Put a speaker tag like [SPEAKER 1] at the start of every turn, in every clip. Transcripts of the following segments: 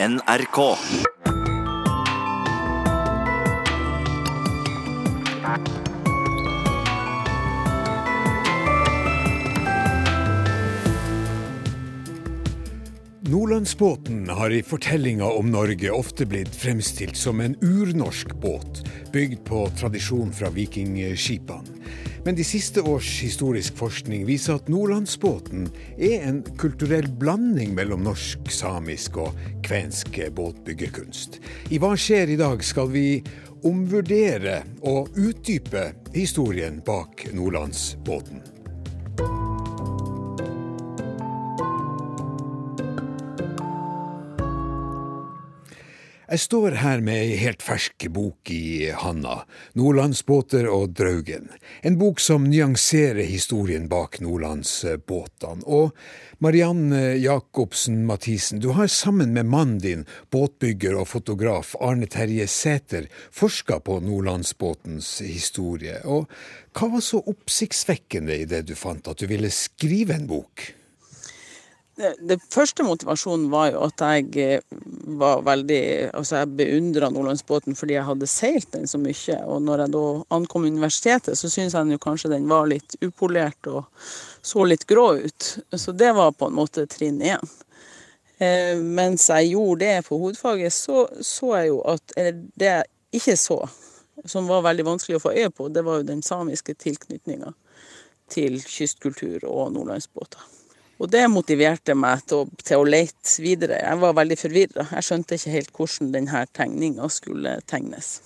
[SPEAKER 1] NRK.
[SPEAKER 2] Nordlandsbåten har i fortellinga om Norge ofte blitt fremstilt som en urnorsk båt, bygd på tradisjon fra vikingskipene. Men de siste års historisk forskning viser at Nordlandsbåten er en kulturell blanding mellom norsk, samisk og kvensk båtbyggerkunst. I Hva skjer i dag skal vi omvurdere og utdype historien bak Nordlandsbåten. Jeg står her med ei helt fersk bok i handa, 'Nordlandsbåter og Draugen'. En bok som nyanserer historien bak nordlandsbåtene. Og Marianne Jacobsen Mathisen, du har sammen med mannen din, båtbygger og fotograf Arne Terje Sæter, forska på nordlandsbåtens historie. Og hva var så oppsiktsvekkende i det du fant, at du ville skrive en bok?
[SPEAKER 3] Det, første motivasjonen var jo at jeg eh, var veldig Altså, jeg beundra Nordlandsbåten fordi jeg hadde seilt den så mye. Og når jeg da ankom universitetet, så syntes jeg jo kanskje den var litt upolert og så litt grå ut. Så det var på en måte trinn én. Eh, mens jeg gjorde det på hovedfaget, så så jeg jo at Eller det jeg ikke så, som var veldig vanskelig å få øye på, det var jo den samiske tilknytninga til kystkultur og nordlandsbåter. Og det motiverte meg til å, til å lete videre. Jeg var veldig forvirra. Jeg skjønte ikke helt hvordan denne tegninga skulle tegnes.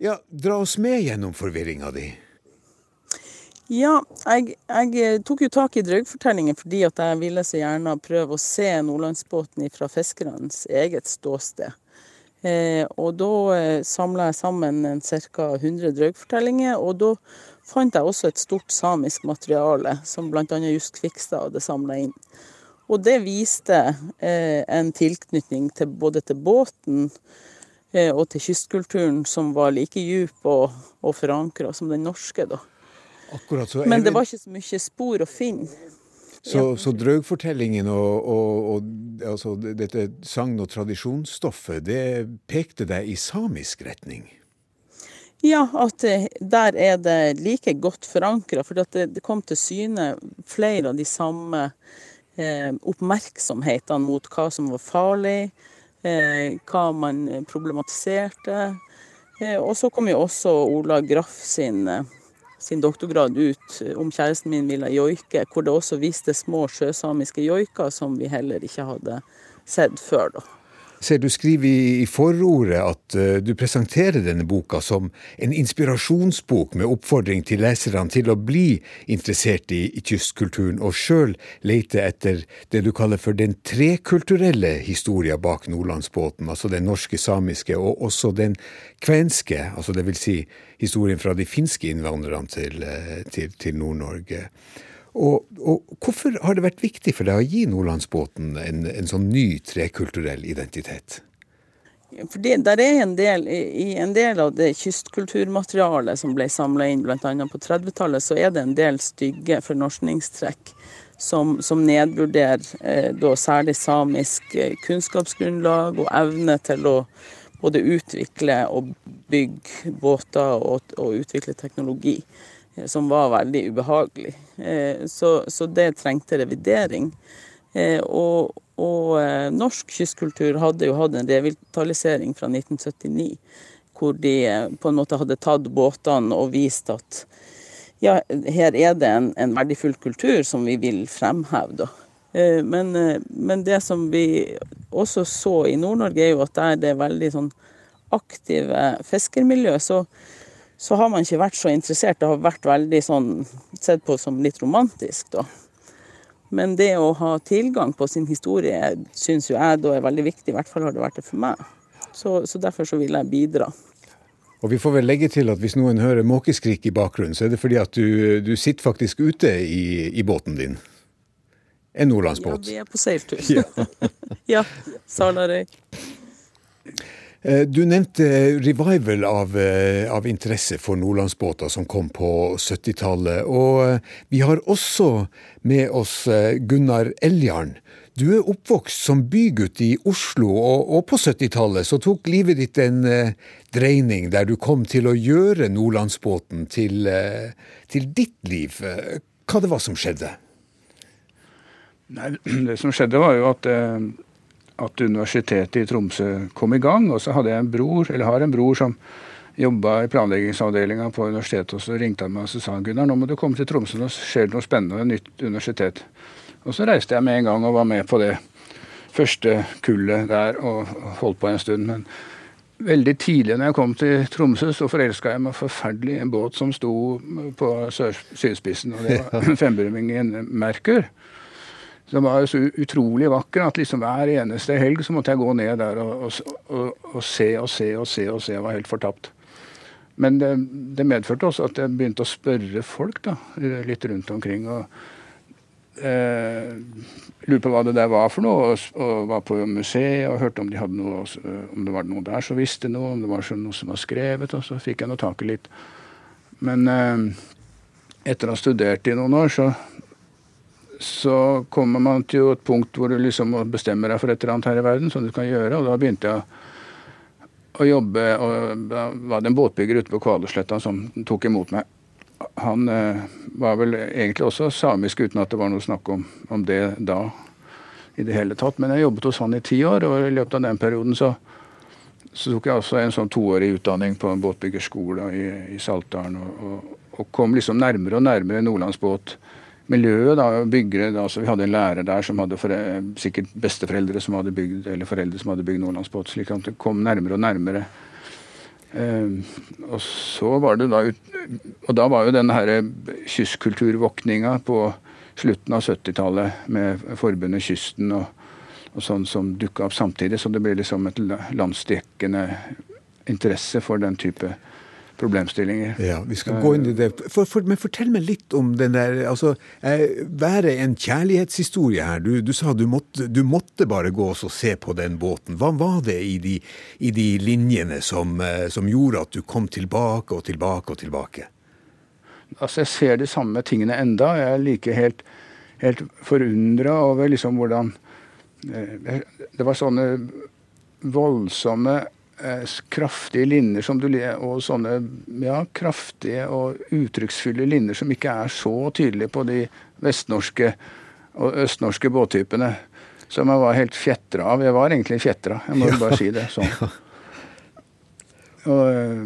[SPEAKER 2] Ja, dra oss med gjennom forvirringa di.
[SPEAKER 3] Ja, jeg, jeg, tok jo tak i drøgfortellingen fordi at jeg ville så gjerne prøve å se Nordlandsbåten fra fiskernes eget ståsted. Eh, og da eh, samla jeg sammen ca. 100 drøgfortellinger, og da fant jeg også et stort samisk materiale, som bl.a. Just Kvikstad hadde samla inn. Og det viste eh, en tilknytning til, både til båten eh, og til kystkulturen som var like djup og, og forankra som den norske. da.
[SPEAKER 2] Akkurat,
[SPEAKER 3] Men det var ikke så mye spor å finne.
[SPEAKER 2] Så, ja. så draugfortellingen og, og, og altså, dette sagn- og tradisjonsstoffet, det pekte deg i samisk retning?
[SPEAKER 3] Ja, at der er det like godt forankra. For det, kom til syne flere av de samme eh, oppmerksomhetene mot hva som var farlig, eh, hva man problematiserte. Eh, og så kom jo også Ola Graff sin, sin doktorgrad ut om kjæresten min ville joike, hvor det også viste små sjøsamiske joiker som vi heller ikke hadde sett før. da
[SPEAKER 2] ser du skriver i forordet at uh, du presenterer denne boka som en inspirasjonsbok med oppfordring til leserne til å bli interessert i, kystkulturen, og sjøl lete etter det du kaller for den trekulturelle historia bak Nordlandsbåten, altså den norske, samiske og også den kvenske, altså det vil si historien fra de finske innvandrerne til, uh, til, til Nord-Norge. Og, og, hvorfor har det vært viktig for deg å gi Nordlandsbåten en, en sånn ny trekulturell identitet?
[SPEAKER 3] Fordi der er en del, I en del av det kystkulturmaterialet som ble samla inn bl.a. på 30-tallet, så er det en del stygge fornorskningstrekk som, som nedvurderer eh, da særlig samisk eh, kunnskapsgrunnlag og evne til å både utvikle og bygge båter og, og utvikle teknologi. Eh, som var veldig ubehagelig. Eh, så, det trengte revidering. Eh, og, og, norsk kystkultur hadde jo hatt en revitalisering fra 1979, hvor de på en måte hadde tatt båtene og vist at ja, her er det en, en verdifull kultur som vi vil fremheve, da. Men, men, det som vi også så i Nord-Norge, er jo at der det er veldig sånn aktive fiskermiljø, så så har man ikke vært så interessert. Det har vært veldig sånn sett på som litt romantisk, da. Men det å ha tilgang på sin historie syns jo jeg da er veldig viktig. I hvert fall har det vært det for meg. Så, så derfor så vil jeg bidra.
[SPEAKER 2] Og vi får vel legge til at hvis noen hører måkeskrik i bakgrunnen, så er det fordi at du, du sitter faktisk ute i, i båten din. En nordlandsbåt.
[SPEAKER 3] Ja, vi er på seiltur. Ja. ja. Salarøy.
[SPEAKER 2] Eh, du nevnte revival av, eh, av interesse for nordlandsbåter som kom på 70-tallet. Og eh, vi har også med oss Gunnar Eljarn. Du er oppvokst som bygutt i Oslo, og, og på 70-tallet så tok livet ditt en eh, dreining der du kom til å gjøre Nordlandsbåten til, eh, til, ditt liv. Hva det var som skjedde?
[SPEAKER 1] Nei, Det som skjedde, var jo at, eh, at Universitetet i Tromsø kom i gang. Og så hadde jeg en bror, eller har en bror som jobba i planleggingsavdelinga på universitetet. Og så ringte han meg og så sa han, Gunnar, nå må du komme til Tromsø, nå skjer det noe spennende, et nytt universitet. Og så reiste jeg med en gang og var med på det første kullet der og holdt på en stund. Men veldig tidlig når jeg kom til Tromsø, så forelska jeg meg forferdelig i en båt som sto på sydspissen, og det var fembrumingen Merkur. Som var så utrolig vakker at liksom hver eneste helg så måtte jeg gå ned der og, og, og, og se og se og se og se. Jeg var helt fortapt. Men det, det, medførte også at jeg begynte å spørre folk da, litt rundt omkring. og eh, lurte på hva det der var for noe, og, og, var på museet og hørte om de hadde noe, om det var noe der som visste noe, om det var noe som var skrevet, og så fikk jeg nå i litt. Men eh, etter å ha studert i noen år, så, så kommer man til et punkt hvor du liksom må deg for et eller annet her i verden som du kan gjøre, og da begynte jeg å jobbe, og da var det en båtbygger ute på Kvaløysletta som tok imot meg han eh, var vel egentlig også samisk, uten at det var noe snakk om, om, det da i det hele tatt. Men jeg jobbet hos han i ti år, og i løpet av den perioden så, så tok jeg også en sånn toårig utdanning på en båtbyggerskole i, i Saltdalen. Og, og, og, kom liksom nærmere og nærmere nordlandsbåtmiljøet. da, byggere, da, så Vi hadde en lærer der som hadde sikkert besteforeldre som hadde bygd, eller foreldre som hadde bygd nordlandsbåt. slik at det kom nærmere og nærmere Uh, og så var det da Og da var jo denne her kystkulturvåkninga på slutten av 70-tallet med forbundet Kysten og, og sånn som dukka opp samtidig. Så det ble liksom et landsdekkende interesse for den type problemstillinger.
[SPEAKER 2] Ja, vi skal gå inn i det. For, for, men fortell meg litt om den der altså, eh, Være en kjærlighetshistorie her. Du, du sa du måtte, du måtte, bare gå og se på den båten. Hva var det i de, i de linjene som, eh, som, gjorde at du kom tilbake og tilbake og tilbake?
[SPEAKER 1] Altså, Jeg ser de samme tingene enda. Jeg er like helt, helt forundra over liksom hvordan eh, Det var sånne voldsomme kraftige linjer som du, og sånne ja, kraftige og uttrykksfulle linjer som ikke er så tydelige på de vestnorske og østnorske båttypene. Som jeg var helt fjetra av. Jeg var egentlig fjetra, jeg må ja. bare si det sånn. Og, eh,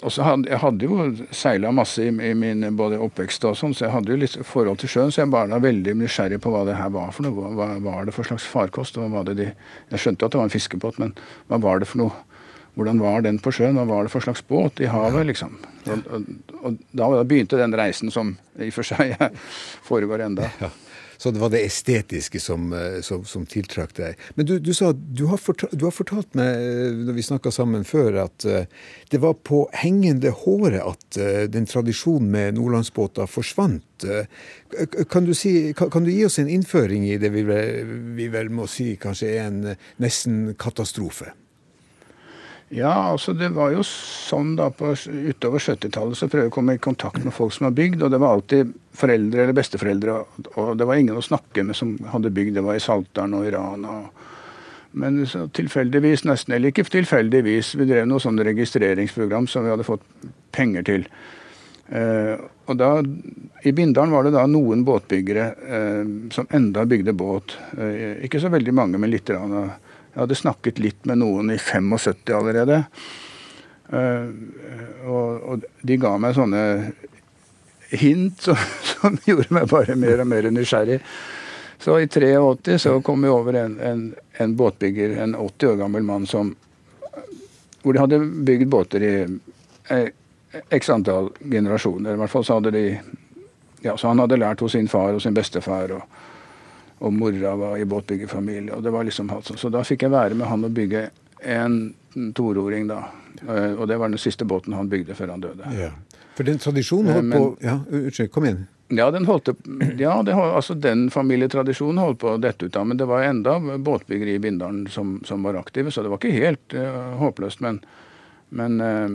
[SPEAKER 1] og så hadde, Jeg hadde jo seila masse i, i, min både oppvekst og sånn, så jeg hadde jo litt forhold til sjøen. Så jeg var da veldig nysgjerrig på hva det her var for noe. Hva var det for slags farkost? og Hva var det de, jeg skjønte jo at det var en fiskebåt, men hva var det for noe? Hvordan var den på sjøen? Hva var det for slags båt i havet? liksom? Og, og, og da begynte den reisen som i og for seg foregår enda. Ja.
[SPEAKER 2] Så det var det estetiske som, eh, som, som tiltrakk deg. Men du, du sa du har, fortalt, du har, fortalt, meg eh, når vi snakka sammen før, at uh, det var på hengende håret at den tradisjonen med nordlandsbåter forsvant. Kan, du si, kan, kan, du gi oss en innføring i det vi vel, vi vel må si kanskje er en nesten katastrofe?
[SPEAKER 1] Ja, altså det var jo sånn da på, utover 70-tallet så prøvde jeg å komme i kontakt med folk som har bygd, og det var alltid foreldre eller besteforeldre, og det var ingen å snakke med som hadde bygd. Det var i Saltdalen og i Rana. Men så tilfeldigvis, nesten eller ikke tilfeldigvis, vi drev noe sånn registreringsprogram som vi hadde fått penger til. Eh, og da, I Bindalen var det da noen båtbyggere eh, som enda bygde båt. Eh, ikke så veldig mange, men litt. Rann, jeg hadde snakket litt med noen i 75 allerede. Uh, og, de ga meg sånne hint som, gjorde meg bare mer og mer nysgjerrig. Så i 83 så kom vi over en, en, en båtbygger, en 80 år gammel mann som Hvor de hadde bygd båter i eh, x antall generasjoner. I hvert fall så hadde de ja, så Han hadde lært hos sin far og sin bestefar. og og mora var i båtbyggerfamilie. og det var liksom sånn. Så da fikk jeg være med han og bygge en tororing, da. Eh, og det var den siste båten han bygde før han døde. Ja.
[SPEAKER 2] For den tradisjonen holdt Men, på Ja, unnskyld, kom igjen.
[SPEAKER 1] Ja, den, holdt, ja det, altså den familietradisjonen holdt på å dette ut av. Men det var enda båtbyggeri i Bindalen som, som, var aktive, så det var ikke helt uh, håpløst. Men, Men, eh,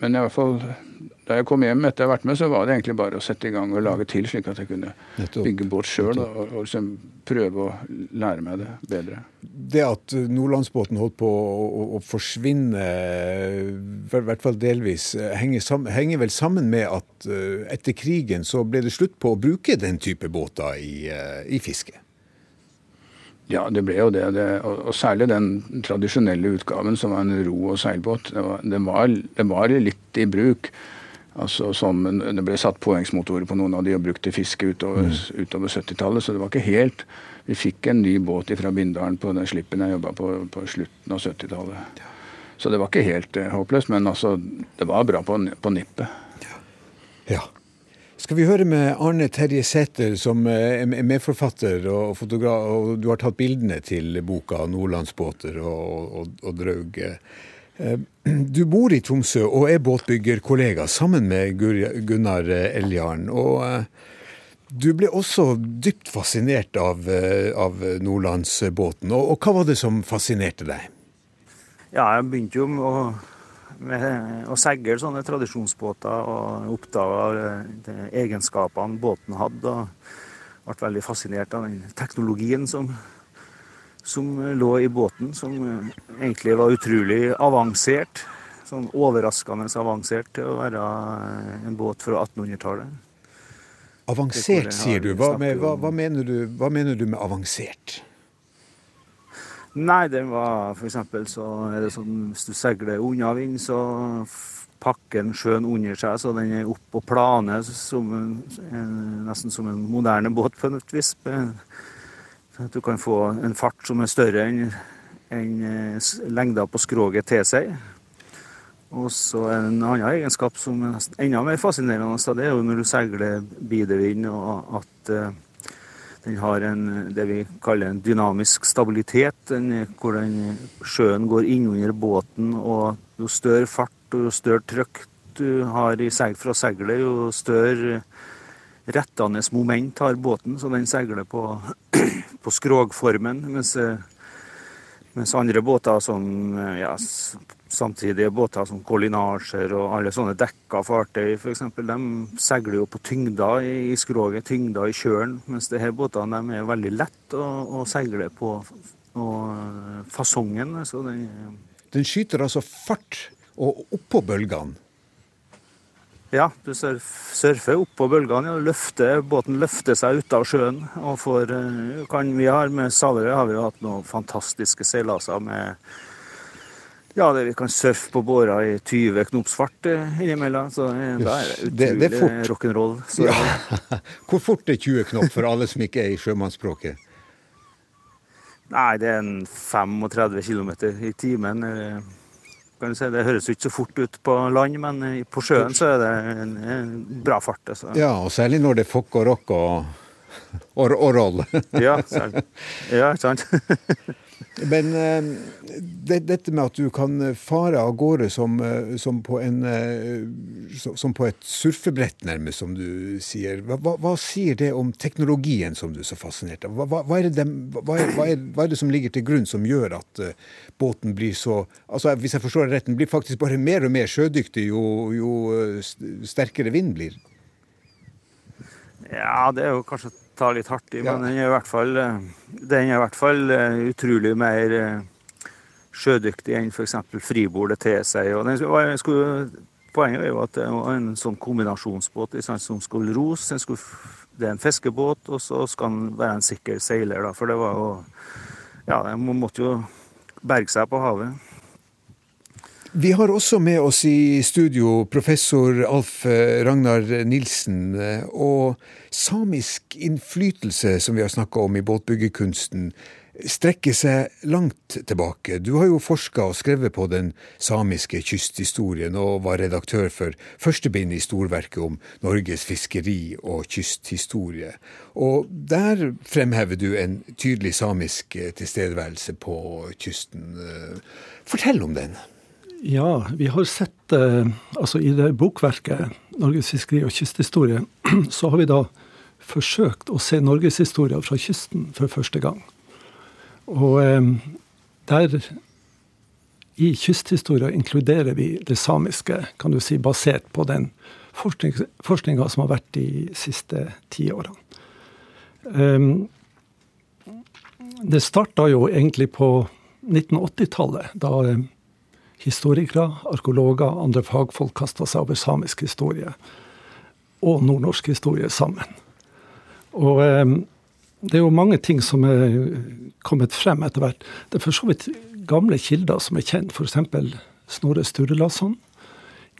[SPEAKER 1] men i hvert fall da jeg kom hjem etter å ha vært med, så var det egentlig bare å sette i gang og lage til, slik at jeg kunne bygge båt sjøl og, og liksom prøve å lære meg det bedre.
[SPEAKER 2] Det at Nordlandsbåten holdt på å, å forsvinne, i hvert fall delvis, henger, sammen, henger, vel sammen med at etter krigen så ble det slutt på å bruke den type båter i, i fiske?
[SPEAKER 1] Ja, det ble jo det. det og, og, særlig den tradisjonelle utgaven, som var en ro- og seilbåt. Det var, det, var, det var, litt i bruk. Altså som, Det ble satt påhengsmotorer på noen av de og brukt til fiske utover, mm. utover 70-tallet, så det var ikke helt Vi fikk en ny båt fra Bindalen på den slippen jeg jobba på på slutten av 70-tallet. Så det var ikke helt uh, håpløst, men altså, det var bra på, på nippet.
[SPEAKER 2] Ja. ja. Skal vi høre med Arne Terje Sæther, som eh, er medforfatter og fotograf, og du har tatt bildene til boka 'Nordlandsbåter' og, og, og Draug. Eh, du bor i Tromsø og er båtbyggerkollega sammen med Gunnar Eljarn. og eh, du ble også dypt fascinert av, av Nordlandsbåten. Og, og, hva var det som fascinerte deg?
[SPEAKER 4] Ja, jeg begynte jo med å med å seile sånne tradisjonsbåter og oppdaga egenskapene båten hadde. og Ble veldig fascinert av den teknologien som, som lå i båten, som egentlig var utrolig avansert. Sånn overraskende avansert til å være en båt fra 1800-tallet.
[SPEAKER 2] Avansert, sier du. Hva, med, hva, hva, mener du. hva mener du med avansert?
[SPEAKER 4] Nei, den var f.eks. så er det sånn hvis du seiler unna vind, så pakker den sjøen under seg, så den er opp på planer nesten som en moderne båt på et vis. At du kan få en fart som er større enn en eh, lengda på skroget tilsier. Og så en annen egenskap som er enda mer fascinerende, det er jo når du seiler bidevind, og at eh, den har en, det vi kaller en dynamisk stabilitet, den, hvor den, sjøen går innunder båten. og Jo større fart og jo større trykk du har i seg fra seilet, jo større rettende moment har båten, så den seiler på, på skrogformen. Mens, mens andre båter som ja, samtidige båter som kollinasjer og alle sånne dekka fartøy f.eks. De seiler jo på tyngda i, i skroget, tyngda i kjølen. Mens disse båtene er veldig lette å, å seile på og fasongen. Så den,
[SPEAKER 2] den skyter altså fart og oppå bølgene?
[SPEAKER 4] Ja, du surfer oppå bølgene. Ja, løfter, båten løfter seg ut av sjøen. og for, eh, kan, vi har Med Salerøy har vi jo hatt noen fantastiske seilaser med ja, det, vi kan surfe på båra i 20 knops fart eh, innimellom. Så eh, da er det utrolig rock'n'roll. Ja.
[SPEAKER 2] Hvor fort er 20 knop for alle som ikke er i sjømannsspråket?
[SPEAKER 4] Nei, det er en 35 km i timen. Kan si. Det høres ikke så fort ut på land, men på sjøen så er det en, en bra fart. Altså.
[SPEAKER 2] Ja, og særlig når det er fokk og rock og, og, og roll.
[SPEAKER 4] ja, ja, sant.
[SPEAKER 2] Men uh, det, dette med at du kan fare av gårde som, uh, som, på, en, uh, som på et surfebrett, nærmest, som du sier. Hva, hva, sier det om teknologien som du er så fascinert av? Hva, er, det, som ligger til grunn som gjør at båten blir så altså Hvis jeg forstår det rett, den blir faktisk bare mer og mer sjødyktig jo, jo sterkere vind blir?
[SPEAKER 4] Ja, det er jo kanskje ta litt hardt i, men den er i hvert fall, eh, den er i hvert fall eh, utrolig mer eh, sjødyktig enn f.eks. fribordet til seg. Og den skulle, poenget er jo at det var en sånn kombinasjonsbåt som skulle ros. Skulle, det er en fiskebåt, og så skal den være en sikker seiler. Da, for det var jo Ja, den måtte jo berge seg på havet.
[SPEAKER 2] Vi har også med oss i studio professor Alf eh, Ragnar Nilsen. Eh, og samisk innflytelse, som vi har snakka om i båtbyggekunsten, strekker seg langt tilbake. Du har jo forska og skrevet på den samiske kysthistorien, og var redaktør for første bind i storverket om Norges fiskeri og kysthistorie. Og der fremhever du en tydelig samisk tilstedeværelse på kysten. Fortell om den.
[SPEAKER 5] Ja, vi har sett eh, altså I det bokverket 'Norges fiskeri og kysthistorie' så har vi da forsøkt å se norgeshistoria fra kysten for første gang. Og eh, der i kysthistoria inkluderer vi det samiske, kan du si, basert på den forskninga som har vært de siste ti årene. Um, det starta jo egentlig på 1980-tallet, da historikere, arkeologer, andre fagfolk kasta seg over samisk historie og nordnorsk historie sammen. Og eh, det er jo mange ting som er kommet frem etter hvert. Det er for så vidt gamle kilder som er kjent, f.eks. Snorre Sturlason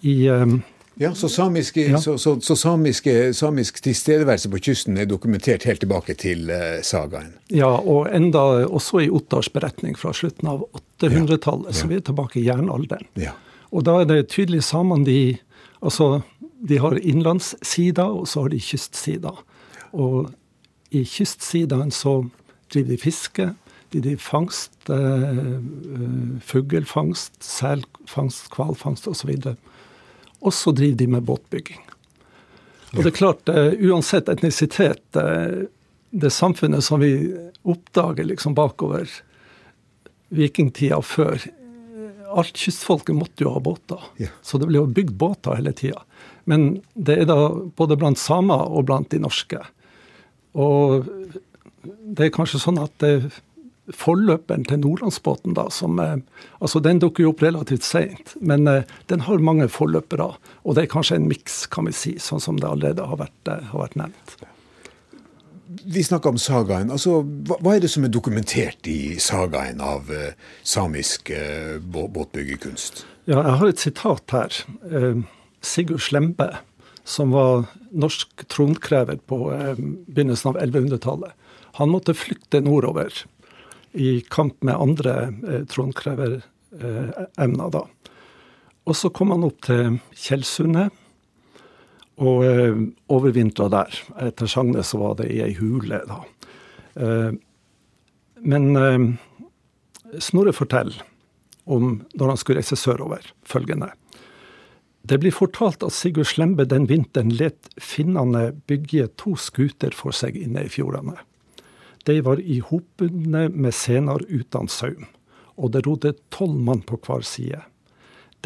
[SPEAKER 5] i um,
[SPEAKER 2] ja, Så, samiske, ja. så, så, så samiske, samisk tilstedeværelse på kysten er dokumentert helt tilbake til uh, sagaen?
[SPEAKER 5] Ja, og enda også i Ottars beretning fra slutten av 800-tallet, ja. så vi er tilbake i jernalderen. Ja. Og da er det tydelig samene de Altså, de har innlandssida, og så har de kystsida. Og i kystsidaen så driver de fiske, de driver fangst, eh, eh fuglefangst, selfangst, hvalfangst osv. Og så driver de med båtbygging. Og det er klart, uh, uansett etnisitet, uh, det samfunnet som vi oppdager liksom bakover vikingtida før Alt kystfolket måtte jo ha båter, yeah. så det ble jo bygd båter hele tida. Men det er da både blant samer og blant de norske. Og det er kanskje sånn at det forløperen til Nordlandsbåten, da, som eh, Altså, den dukker jo opp relativt seint, men eh, den har mange forløpere. Og det er kanskje en miks, kan vi si, sånn som det allerede har vært, eh, har vært nevnt.
[SPEAKER 2] Vi snakker om sagaen. Altså, hva, hva, er det som er dokumentert i sagaen av eh, samisk uh, båtbyggekunst?
[SPEAKER 5] Ja, jeg har et sitat her. Eh, Sigurd Slembe, som var norsk tronkrever på begynnelsen av 1100-tallet. Han måtte flykte nordover i kamp med andre eh, tronkreveremner, da. Og så kom han opp til Tjeldsundet og eh, overvintra der. Etter sagnet så var det i ei hule, da. Eh, men eh, Snorre forteller om når han skulle reise sørover, følgende. Det blir fortalt at Sigurd Slembe den vinteren let finnene bygge to skuter for seg inne i fjordene. De var ihopbundne med sener uten saum, og det rodde tolv mann på hver side.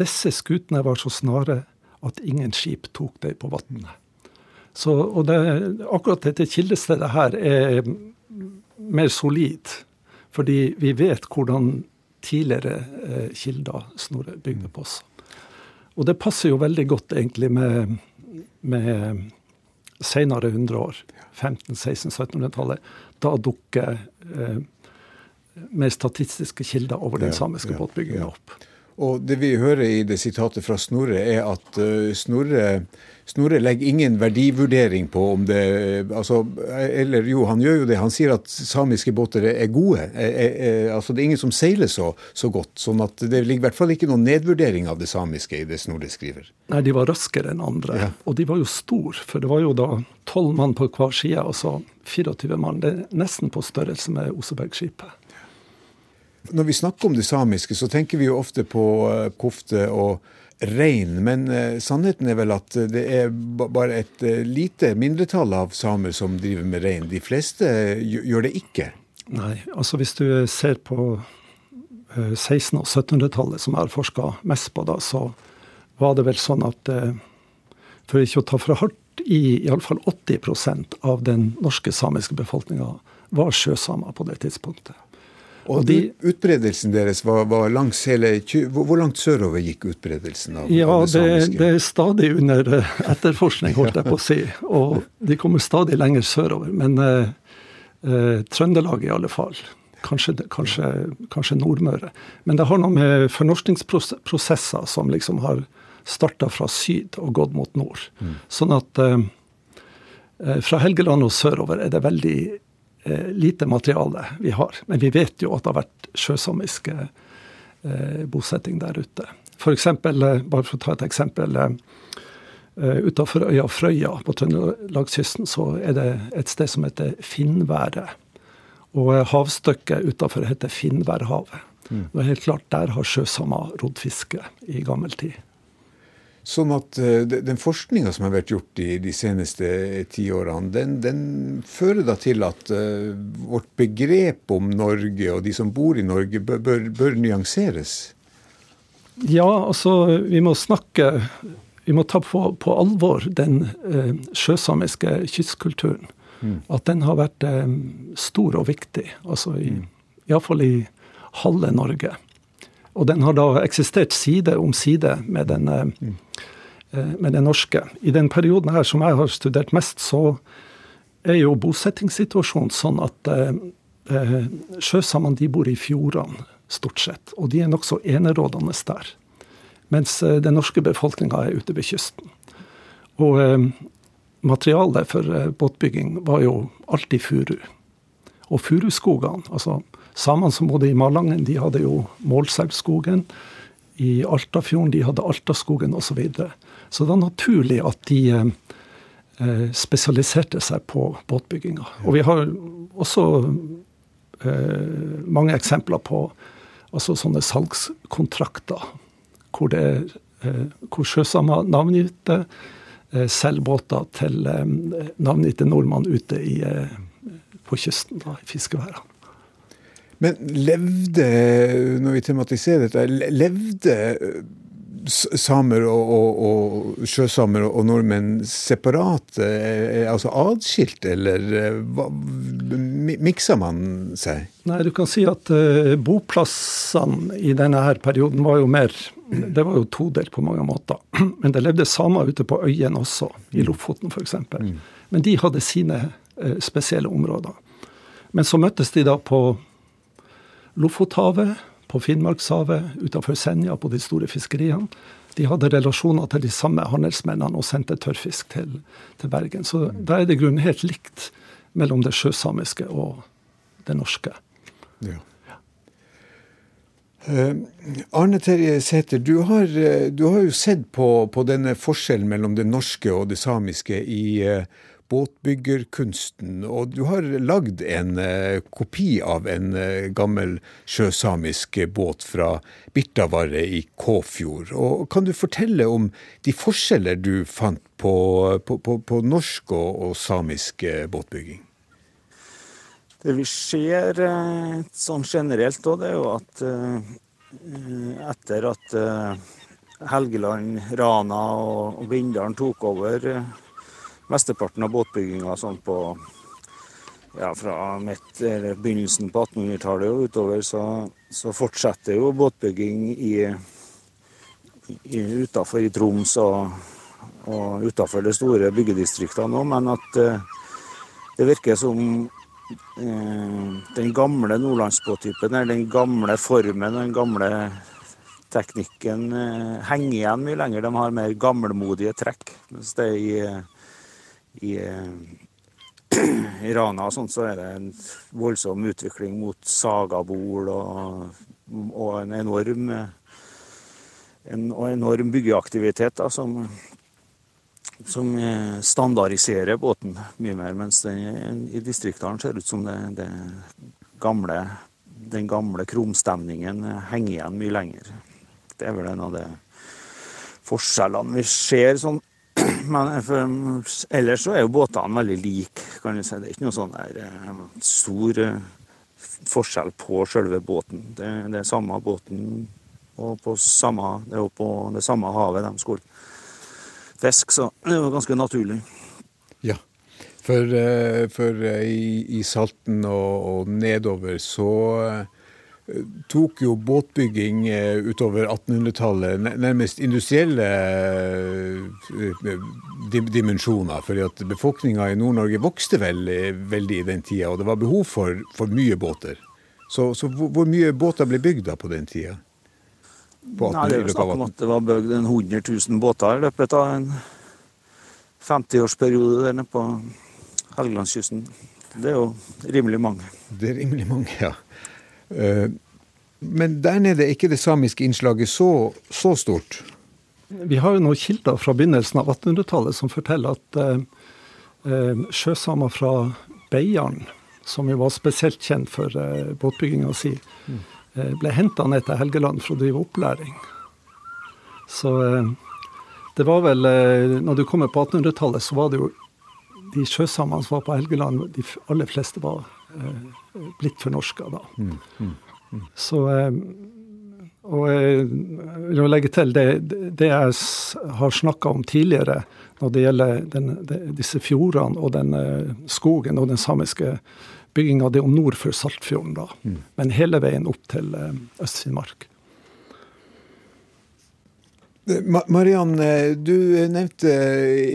[SPEAKER 5] Disse skutene var så snare at ingen skip tok dem på vannet. Så, og det, akkurat dette kildestedet her er mer solid, fordi vi vet hvordan tidligere eh, kilder Snorre bygde på oss. Og det passer jo veldig godt egentlig med, med senere 100 år, 15-, 16-, 1700-tallet, da dukker eh, mer statistiske kilder over den samiske båtbygginga opp.
[SPEAKER 2] Og det vi hører i det sitatet fra Snorre, er at uh, Snorre, Snorre, legger ingen verdivurdering på om det altså, Eller jo, han gjør jo det. Han sier at samiske båter er gode. Er, er, altså Det er ingen som seiler så, så, godt. sånn at det ligger i hvert fall ikke noen nedvurdering av det samiske i det Snorre skriver.
[SPEAKER 5] Nei, de var raskere enn andre. Ja. Og de var jo store, for det var jo da tolv mann på hver side, altså 24 mann. Det er nesten på størrelse med Osebergskipet.
[SPEAKER 2] Når vi snakker om det samiske, så tenker vi jo ofte på uh, kofte og rein. Men uh, sannheten er vel at det er bare et lite mindretall av samer som driver med rein. De fleste gjør det ikke.
[SPEAKER 5] Nei, altså hvis du ser på 1600- og 1700-tallet, som jeg har forska mest på da, så var det vel sånn at for ikke å ta fra hardt i iallfall 80% av den norske samiske befolkninga var sjøsamer på det tidspunktet.
[SPEAKER 2] Og de, Utbredelsen deres var, var, langs hele Hvor langt sørover gikk utbredelsen av,
[SPEAKER 5] ja, av det samiske? Det, det er stadig under eh, etterforskning, holdt jeg på å si. Og de kommer stadig lenger sørover. Men eh, eh, Trøndelag i alle fall. Kanskje, kanskje, kanskje, Nordmøre. Men det har noe med fornorskningsprosesser som liksom har starta fra syd og gått mot nord. Mm. Sånn at eh, eh fra Helgeland og sørover er det veldig lite materiale vi har. Men vi vet jo at det har vært sjøsamiske eh, bosetting der ute. For eksempel, eh, bare for å ta et eksempel. Eh, Utafor øya Frøya på Trøndelagskysten så er det et sted som heter Finnværet. Og eh, havstykket utafor heter Finnværhavet. Mm. Og helt klart, Der har sjøsamer rodd fiske i gammel tid.
[SPEAKER 2] Sånn at uh, Den forskninga som har vært gjort i de seneste ti årene, den, den, fører da til at uh, vårt begrep om Norge og de som bor i Norge, bør, bør, bør nyanseres?
[SPEAKER 5] Ja, altså vi må snakke Vi må ta på, på alvor den eh, sjøsamiske kystkulturen. Mm. At den har vært eh, stor og viktig. Altså i, mm. iallfall i halve Norge. Og den har da eksistert side om side med den, eh, mm. Eh, med det norske. I den perioden her som jeg har studert mest, så er jo bosettingssituasjonen sånn at eh, eh sjøsamene de bor i fjordene, stort sett. Og de er nokså enerådende der. Mens den norske befolkninga er ute ved kysten. Og eh, materialet for båtbygging var jo alltid furu. Og furuskogene, altså Samene som bodde i Malangen, de hadde jo Målselvskogen. I Altafjorden de hadde Altaskogen osv. Så, videre. Så det var naturlig at de eh, spesialiserte seg på båtbygginga. Og vi har også eh, mange eksempler på altså sånne salgskontrakter hvor, det, eh, hvor sjøsamer navngitte selger båter til navngitte nordmann ute i, på kysten, da, i fiskeværene.
[SPEAKER 2] Men levde, når vi tematiserer dette, levde samer og, og, og sjøsamer og nordmenn separat, eh, altså atskilt, eller hva, miksa man seg?
[SPEAKER 5] Nei, du kan si at uh, boplassene i denne her perioden var jo mer Det var jo todelt på mange måter. Men det levde samer ute på øyene også, i Lofoten f.eks. Mm. Men de hadde sine uh, spesielle områder. Men så møttes de da på Lofothavet, på Finnmarkshavet, utenfor Senja, på de store fiskeriene. De hadde relasjoner til de samme handelsmennene og sendte tørrfisk til, til Bergen. Så da er det grunnen helt likt mellom det sjøsamiske og det norske. Ja.
[SPEAKER 2] Uh, Arne Terje Sæther, du, uh, du, har jo sett på, på, denne forskjellen mellom det norske og det samiske i uh, båtbyggerkunsten. Og du har lagd en eh, kopi av en eh, gammel sjøsamisk båt fra Birtavarre i Kåfjord. Og kan du fortelle om de forskjeller du fant på, på, på, på norsk og, og, samisk eh, båtbygging?
[SPEAKER 4] Det vi ser sånn generelt, òg, det er jo at etter at Helgeland, Rana og Bindalen tok over mesteparten av båtbygginga sånn på ja, fra midt, begynnelsen på 1800-tallet og utover, så, så, fortsetter jo båtbygging i, i, utafor i Troms og, og utafor de store byggedistriktene òg, men at eh, det virker som eh, den gamle nordlandsbåttypen, den gamle formen, den gamle teknikken eh, henger igjen mye lenger. De har mer gammelmodige trekk. mens det i i, i Rana og sånt, så er det en voldsom utvikling mot sagabol og, og en enorm en, og enorm byggeaktivitet da, som, som standardiserer båten mye mer. Mens den, i distriktene ser ut som det, det gamle, den gamle krumstemningen henger igjen mye lenger. Det er vel en av de forskjellene vi ser sånn men for, ellers så er jo båtene veldig like, kan du si. Det er ikke noe sånn der eh, stor eh, forskjell på selve båten. Det, det er samme båten og på samme, det er jo på det samme havet de skulle fiske, så det er jo ganske naturlig.
[SPEAKER 2] Ja, for, eh, for i, i Salten og, og nedover så tok jo båtbygging eh, utover 1800-tallet nærmest industrielle eh, dimensjoner. fordi at befolkninga i Nord-Norge vokste vel, veldig i den tida, og det var behov for, for mye båter. Så, så, hvor mye båter ble bygd da på den tida?
[SPEAKER 4] Nei, det er jo snakk om at det var bygd 100 000 båter i løpet av en 50-årsperiode der nede på Helgelandskysten. Det er jo rimelig mange.
[SPEAKER 2] Det er rimelig mange, ja. Eh, men der nede er ikke det samiske innslaget så, så stort?
[SPEAKER 5] Vi har jo noen kilder fra begynnelsen av 1800-tallet som forteller at eh, eh, sjøsamer fra Beiarn, som jo var spesielt kjent for båtbygginga si, ble henta ned til Helgeland for å drive opplæring. Så det var vel Når du kommer på 1800-tallet, så var det jo de sjøsamene som var på Helgeland, de aller fleste var blitt fornorska da. Mm, mm, mm. Så eh, Og jeg vil legge til det, det jeg har snakka om tidligere når det gjelder den, disse fjordene og den skogen og den samiske bygginga. Det er jo nord for Saltfjorden, da. Mm. Men hele veien opp til Øst-Finnmark.
[SPEAKER 2] Mariann, du nevnte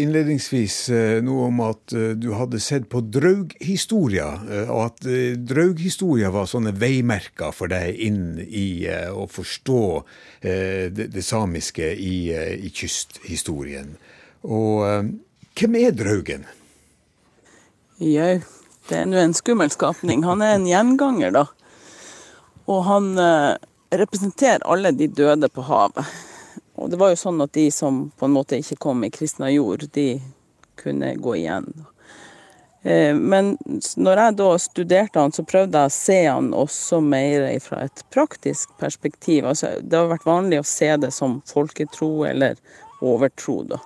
[SPEAKER 2] innledningsvis eh, noe om at eh, du hadde sett på draughistorier, eh, og at draughistorier var sånne veimerker for deg inn i å forstå det, det samiske i, i, kysthistorien. Og hvem er draugen?
[SPEAKER 3] Jau, det er nå en skummel skapning. Han er en gjenganger, da. Og han representerer alle de døde på havet. Og det var jo sånn at de som på en måte ikke kom i kristna jord, de kunne gå igjen. Eh, men når jeg da studerte han, så prøvde jeg å se han også mer fra et praktisk perspektiv. Altså, det har vært vanlig å se det som folketro eller overtro, da.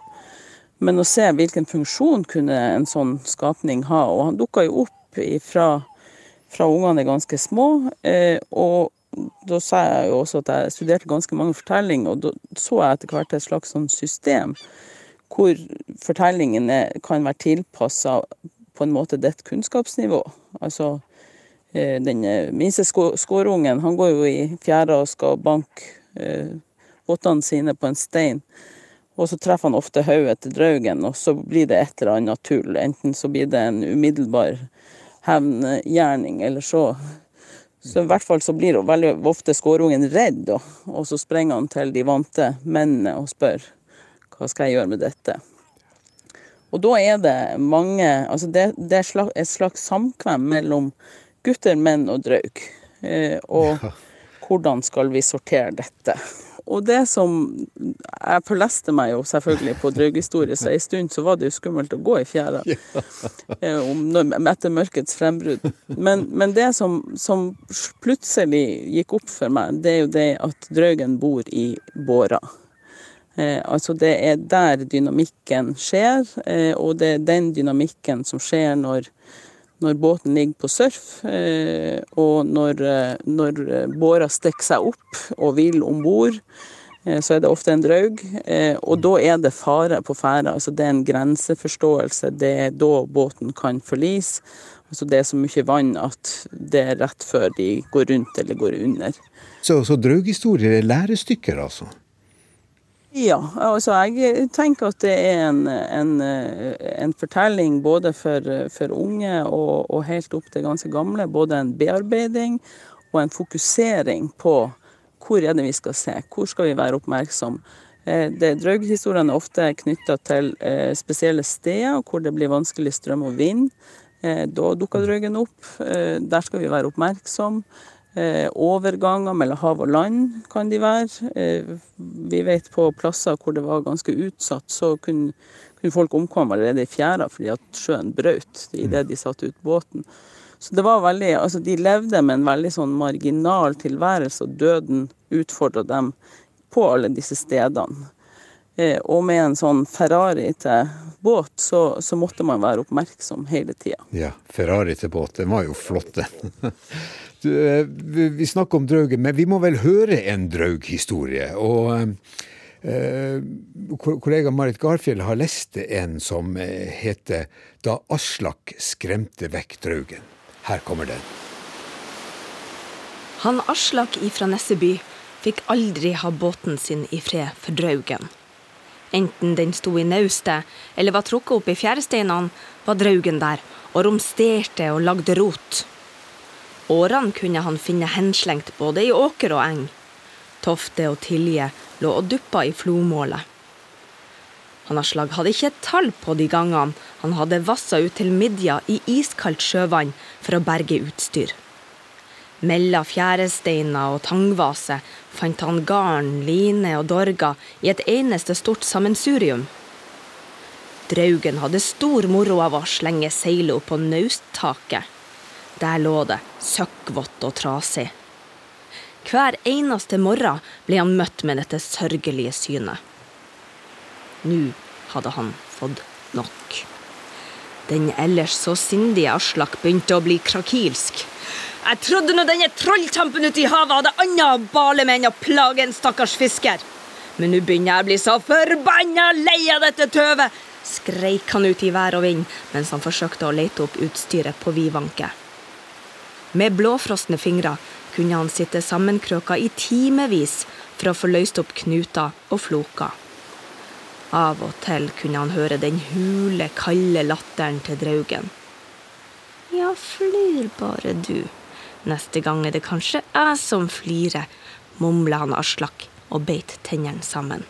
[SPEAKER 3] Men å se hvilken funksjon kunne en sånn skapning ha. Og han dukka jo opp fra, fra ungene er ganske små. Eh, og da sa jeg jo også at jeg studerte ganske mange fortellinger, og da så jeg etter hvert et slags sånn system hvor fortellingene kan være tilpassa på en måte ditt kunnskapsnivå. Altså eh, den eh, minste skårungen, han går jo i fjæra og skal banke eh, vottene sine på en stein. Og så treffer han ofte hodet til draugen, og så blir det et eller annet tull. Enten så blir det en umiddelbar hevngjerning, eller så så i hvert fall så blir veldig ofte skårungen redd, og, og så sprenger han til de vante mennene og spør hva skal jeg gjøre med dette. Og da er det mange Altså det, det er et slags samkvem mellom gutter, menn og draug. Eh, og hvordan skal vi sortere dette? Og det som Jeg forleste meg jo selvfølgelig på drøghistorie, så en stund så var det jo skummelt å gå i fjæra eh, etter mørkets frembrudd. Men, men det som, som, plutselig gikk opp for meg, det er jo det at draugen bor i båra. Eh, altså det er der dynamikken skjer, eh, og det er den dynamikken som skjer når når båten ligger på surf, eh, og når, eh, når båra stikker seg opp og vil om bord, eh, så er det ofte en draug. Og da er det fare på ferde. Altså det er en grenseforståelse. Det er da båten kan forlise. Altså det er så mye vann at det er rett før de går rundt eller går under.
[SPEAKER 2] Så, så draughistorier er lærestykker, altså?
[SPEAKER 3] Ja, altså jeg tenker at det er en, en, en fortelling både for, for unge og, og, helt opp til ganske gamle. Både en bearbeiding og en fokusering på hvor er det vi skal se, hvor skal vi være oppmerksom. Eh, Draughistoriene er ofte knytta til eh, spesielle steder hvor det blir vanskelig strøm og vind. Eh, da dukker draugen opp. Der skal vi være oppmerksom. Eh, overganger mellom hav og land kan de være. Eh, vi vet på plasser hvor det var ganske utsatt, så kunne, kunne folk omkomme allerede i fjæra fordi at sjøen brøt idet de satte ut båten. Så det var veldig, altså De levde med en veldig sånn marginal tilværelse, og døden utfordra dem på alle disse stedene. Eh, og med en sånn Ferrari til båt, så, så måtte man være oppmerksom hele tida.
[SPEAKER 2] Ja, Ferrari til båt, den var jo flott, den. Eh, vi snakker om draugen, men vi må vel høre en draughistorie. Og eh, kollega Marit Garfjell har lest en som heter 'Da Aslak skremte vekk draugen'. Her kommer den.
[SPEAKER 6] Han Aslak ifra Nesseby fikk aldri ha båten sin i fred for draugen. Enten den sto i naustet eller var trukket opp i fjæresteinene, var draugen der og romsterte og lagde rot. Årene kunne han finne henslengt både i åker og eng. Tofte og Tilje lå og duppa i flomålet. Han hadde ikke et tall på de gangene han hadde vassa ut til midja i iskaldt sjøvann for å berge utstyr. Mellom fjæresteiner og tangvase fant han garn, line og dorger i et eneste stort sammensurium. Draugen hadde stor moro av å slenge seilet opp på nausttaket. Der lå det, søkkvått og trasig. Hver eneste morgen ble han møtt med dette sørgelige synet. Nå hadde han fått nok. Den ellers så sindige Aslak begynte å bli krakilsk. Jeg trodde nå denne trolltampen ute i havet hadde annet å bale med enn å plage en stakkars fisker. Men nå begynner jeg å bli så forbanna lei av dette tøvet, skreik han ut i vær og vind mens han forsøkte å lete opp utstyret på vidvanke. Med blåfrosne fingre kunne han sitte sammenkrøka i timevis for å få løst opp knuter og floker. Av og til kunne han høre den hule, kalde latteren til Draugen. Ja, flyr bare du. Neste gang er det kanskje jeg som flirer, mumla han Aslak og beit tennene sammen.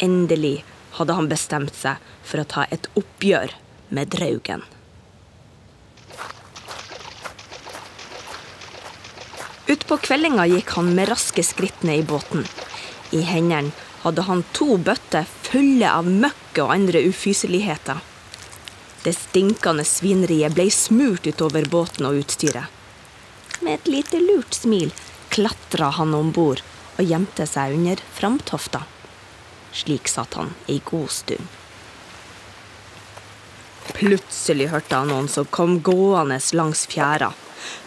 [SPEAKER 6] Endelig hadde han bestemt seg for å ta et oppgjør med Draugen. Utpå kveldinga gikk han med raske skritt ned i båten. I hendene hadde han to bøtter fulle av møkk og andre ufyseligheter. Det stinkende svineriet ble smurt utover båten og utstyret. Med et lite lurt smil klatra han om bord og gjemte seg under framtofta. Slik satt han ei god stund. Plutselig hørte han noen som kom gående langs fjæra.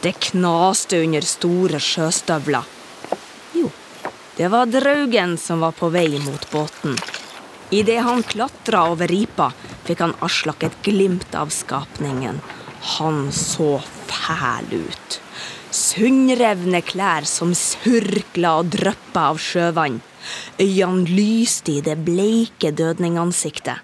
[SPEAKER 6] Det knaste under store sjøstøvler. Jo, det var Draugen som var på vei mot båten. Idet han klatra over ripa, fikk han Aslak et glimt av skapningen. Han så fæl ut. Sunnrevne klær som surkla og dryppa av sjøvann. Øynene lyste i det bleike dødningansiktet.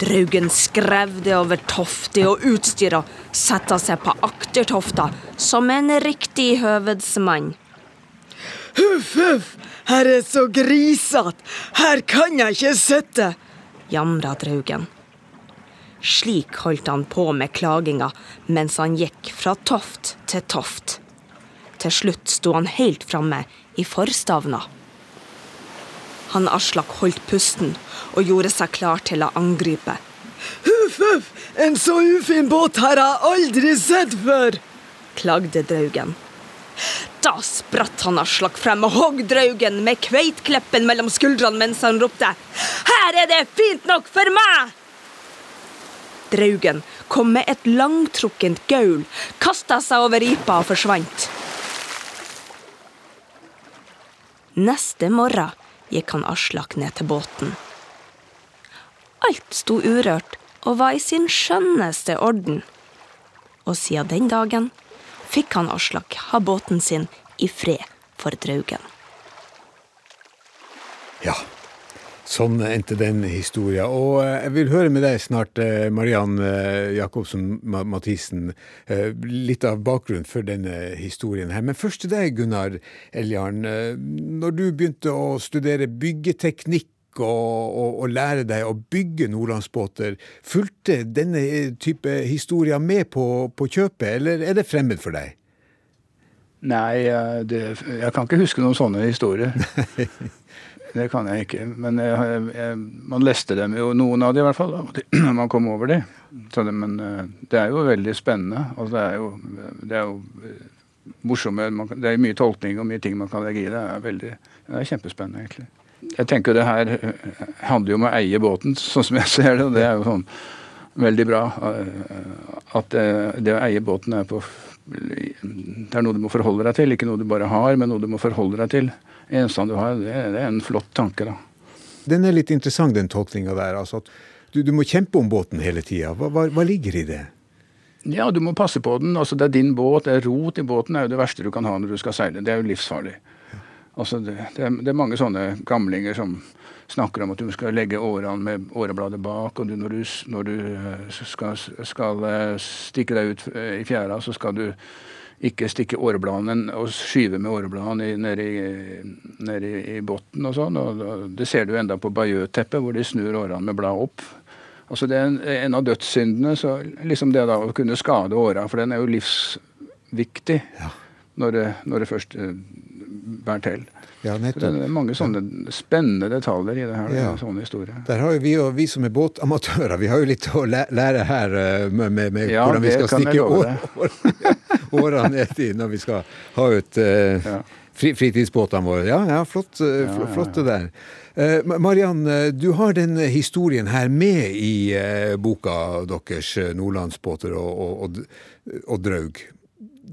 [SPEAKER 6] Draugen skrevde over tofter og utstyr og sette seg på aktertofta som en riktig høvedsmann.
[SPEAKER 7] Huff, huff, her er så grisete, her kan jeg ikke sitte,
[SPEAKER 6] jamra Draugen. Slik holdt han på med klaginga mens han gikk fra toft til toft. Til slutt sto han helt framme i forstavna. Han Aslak holdt pusten og gjorde seg klar til å angripe.
[SPEAKER 7] Huff, huff, en så ufin båt har jeg aldri sett før,
[SPEAKER 6] klagde Draugen. Da spratt han Aslak frem og hogg Draugen med kveitkleppen mellom skuldrene mens han ropte Her er det fint nok for meg! Draugen kom med et langtrukkent gaul, kasta seg over ripa og forsvant. Neste morgen gikk han Aslak ned til båten. Alt sto urørt og var i sin skjønneste orden. Og siden den dagen fikk han Aslak ha båten sin i fred for Draugen.
[SPEAKER 2] Ja, sånn endte den historien. Og eh, jeg vil høre med deg snart, eh, Mariann eh, Jacobsen Mathisen, litt av bakgrunnen for denne historien her. Men først til deg, Gunnar Eljarn. Når du begynte å studere byggeteknikk og, og, og, lære deg å bygge nordlandsbåter. Fulgte denne type historier med på, på, kjøpet, eller er det fremmed for deg?
[SPEAKER 1] Nei, det, jeg kan ikke huske noen sånne historier. det kan jeg ikke. Men jeg, jeg, man leste dem jo, noen av dem i hvert fall, når man kom over dem. Men eh, det er jo veldig spennende. Altså, det er jo, det er jo morsomme man, Det er mye tolkning og mye ting man kan legge i det. Det er, veldig, det er kjempespennende, egentlig. Jeg tenker det her eh, handler jo om å eie båten, sånn som jeg ser det. Og det er jo sånn veldig bra. At det, det å eie båten er på Det er noe du må forholde deg til. Ikke noe du bare har, men noe du må forholde deg til eneste du har, det, det, er en flott tanke, da.
[SPEAKER 2] Den er litt interessant, den tolkninga der. altså at du, du, må kjempe om båten hele tida. Hva, hva, hva, ligger i det?
[SPEAKER 1] Ja, du må passe på den. altså Det er din båt. det er Rot i båten er jo det verste du kan ha når du skal seile. Det er jo livsfarlig. Altså det, det, er, det, er, mange sånne gamlinger som snakker om at du skal legge årene med årebladet bak, og du, når, du, når du eh, skal, skal, eh, stikke deg ut eh, i fjæra, så skal du ikke stikke årebladene og skyve med årebladene ned i, ned i, i bunnen og sånn. og Det ser du enda på Bayeux-teppet, hvor de snur årene med bladet opp. Altså Det er en, en, av dødssyndene. så liksom Det da å kunne skade åra, for den er jo livsviktig ja. når, det, når, det, først bærer til. Ja, det er mange sånne spennende detaljer i det her. Ja. sånne historier.
[SPEAKER 2] Der har jo vi, vi som er båtamatører, vi har jo litt å lære her eh, med, med, med ja, hvordan vi skal stikke årene ned i når vi skal ha ut uh, fri, fritidsbåtene våre. Ja, ja flott, uh, flott det der. Uh, Mariann, du har den historien her med i boka deres, 'Nordlandsbåter og, og, og, og draug'.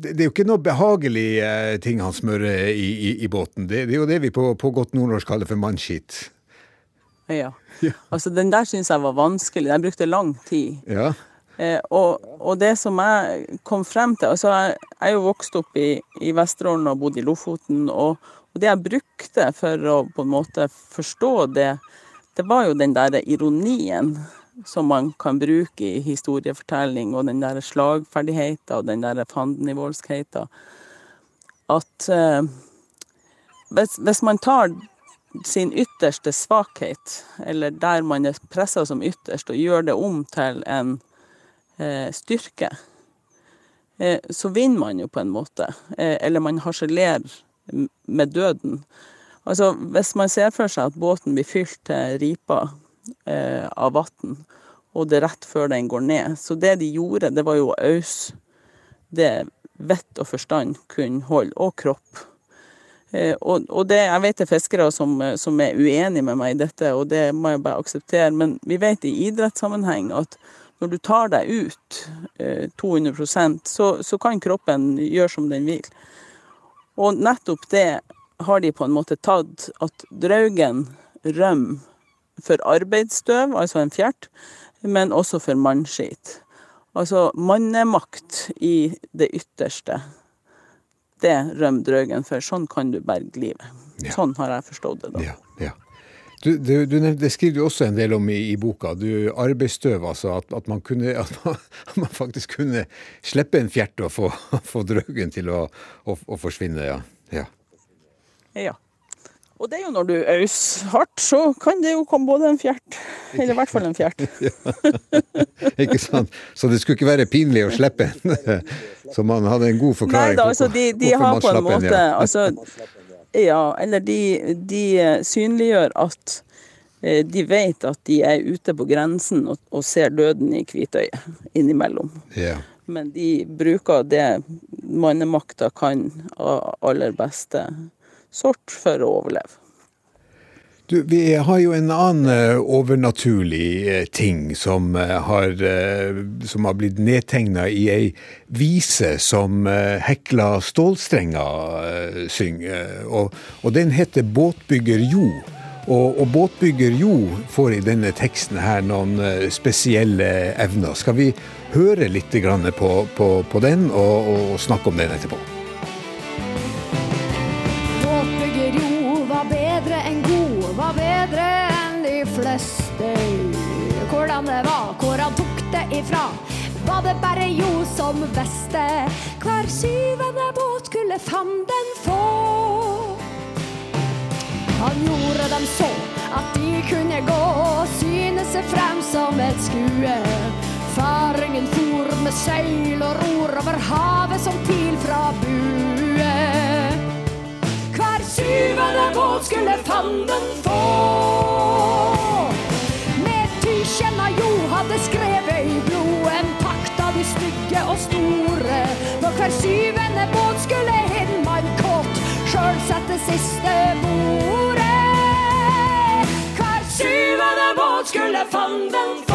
[SPEAKER 2] Det, er jo ikke noe behagelig eh, ting han smører i, i, i båten. Det, det, er jo det vi på, på godt nordnorsk kaller for mannskitt.
[SPEAKER 3] Ja. Altså, den der syns jeg var vanskelig. Den brukte lang tid.
[SPEAKER 2] Ja.
[SPEAKER 3] Eh, og, og, det som jeg kom frem til altså Jeg, jeg er jo vokst opp i, i Vesterålen og bodd i Lofoten. Og, og, det jeg brukte for å på en måte forstå det, det var jo den der ironien som man kan bruke i historiefortelling, og den der slagferdigheten og den der fandenivoldskheten. At eh, hvis, hvis, man tar sin ytterste svakhet, eller der man er pressa som ytterst, og gjør det om til en eh, styrke, eh, så vinner man jo på en måte. Eh, eller man harselerer med døden. Altså, hvis man ser for seg at båten blir fylt til ripa av vann, og det er rett før den går ned. Så det de gjorde, det var jo å ause det vett og forstand kunne holde, og kropp. Eh, og, og det, jeg vet det er fiskere som, som, er uenige med meg i dette, og det må jeg bare akseptere, men vi vet i idrettssammenheng at når du tar deg ut eh, 200 så, så kan kroppen gjøre som den vil. Og nettopp det har de på en måte tatt, at Draugen rømmer for arbeidsstøv, altså en fjert, men også for mannskit. Altså mannemakt i det ytterste. Det rømmer drøgen for. Sånn kan du berge livet. Ja. Sånn har jeg forstått det. da.
[SPEAKER 2] Ja, ja. Du, du, du, det skriver du også en del om i, i boka. Du Arbeidsstøv, altså. At, at, man kunne, at, man, at, man, faktisk kunne slippe en fjert og få, få drøgen til å, å, å forsvinne. Ja. ja.
[SPEAKER 3] ja. Og det er jo når du øser hardt, så kan det jo komme både en fjert, eller i hvert fall en fjert.
[SPEAKER 2] ikke sant. Så det skulle ikke være pinlig å slippe en. Så man hadde en god forklaring
[SPEAKER 3] Nei da, altså de, de har på en måte en, ja. altså, ja, eller de, de, synliggjør at eh, de vet at de er ute på grensen og, og ser døden i hvitøyet innimellom.
[SPEAKER 2] Ja.
[SPEAKER 3] Men de bruker det mannemakta kan av aller beste sort for å overleve.
[SPEAKER 2] Du, vi har jo en annen uh, overnaturlig uh, ting som, uh, har, som har blitt nedtegna i ei vise som Hekla Stålstrenger synger. Og, og, den heter 'Båtbygger Jo'. Og, og, Båtbygger Jo får i denne teksten her noen spesielle evner. Skal vi høre litt på, på, på den og, og snakke om den etterpå?
[SPEAKER 8] Fleste. Hvordan det var, hvor han tok det ifra. Var det bare jo som visste. Hver syvende båt skulle fanden få. Han gjorde dem så at de kunne gå og syne seg frem som et skue. Faringen for med seil og ror over havet som pil fra bue. Hver syvende båt skulle fanden få. Kjenna jo hadde skrevet i blod en pakt av de stygge og store. Når hver syvende båt skulle Hedman kåt sjøl sette siste bordet. Hver syvende båt skulle fanden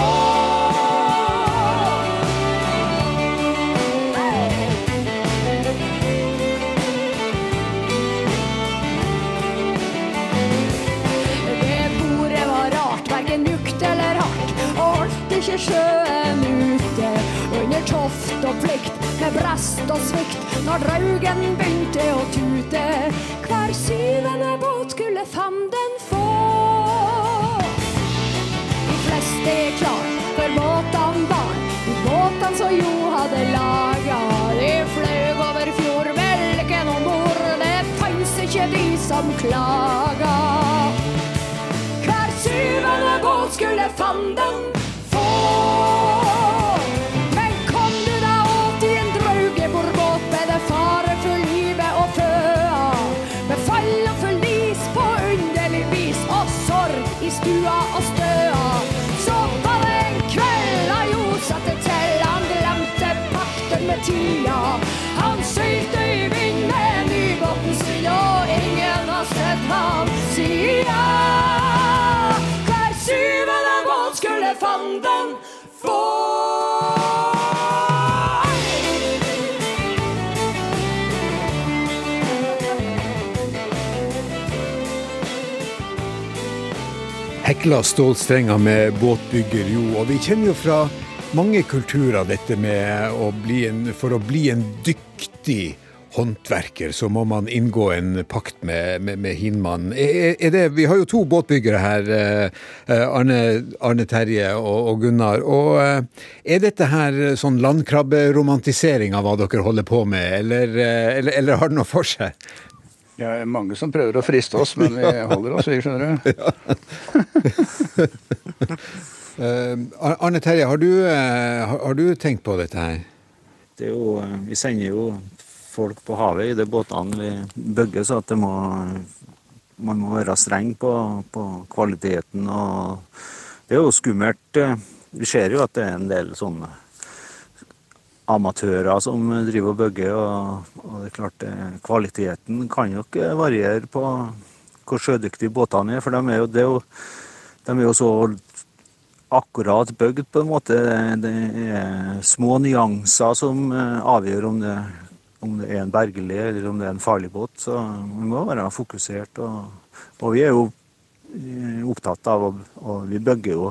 [SPEAKER 8] Toft og plikt, med brest og svikt, når draugen begynte å tute. Hver syvende båt skulle fanden få. De fleste er klar for båtene barn, de båtene som jo hadde laga. De fløy over fjordbelken om bord, det fantes ikke de som klaga. Hver syvende båt skulle fanden
[SPEAKER 2] Hekla stålstrenger med båtbygger, jo. Og vi kjenner jo fra mange kulturer dette med å bli en For å bli en dyktig håndverker, så må man inngå en pakt med, med, med hinmannen. Er, er det, vi har jo to båtbyggere her, eh, Arne, Arne Terje og, og, Gunnar. og eh, Er dette her sånn landkrabberomantisering av hva dere holder på med, eller, eh, eller, eller har det noe for seg?
[SPEAKER 1] Det er mange som prøver å friste oss, men vi holder oss, vi, skjønner du.
[SPEAKER 2] uh, Arne Terje, har du, uh, har du, tenkt på dette her?
[SPEAKER 4] Det er jo, vi sender jo folk på havet i de båtene vi bygger, så at det må, man må være streng på, på kvaliteten. og Det er jo skummelt. Vi ser jo at det er en del sånne amatører som driver og bygger. Og, og, det er klart kvaliteten kan jo ikke variere på hvor sjødyktige båtene er. For de er jo, jo, de er jo så akkurat bygd, på en måte. Det er små nyanser som avgjør om det, om det er en bergelig eller om det er en farlig båt. Så vi må være fokusert. Og, og vi er jo opptatt av Og vi bygger jo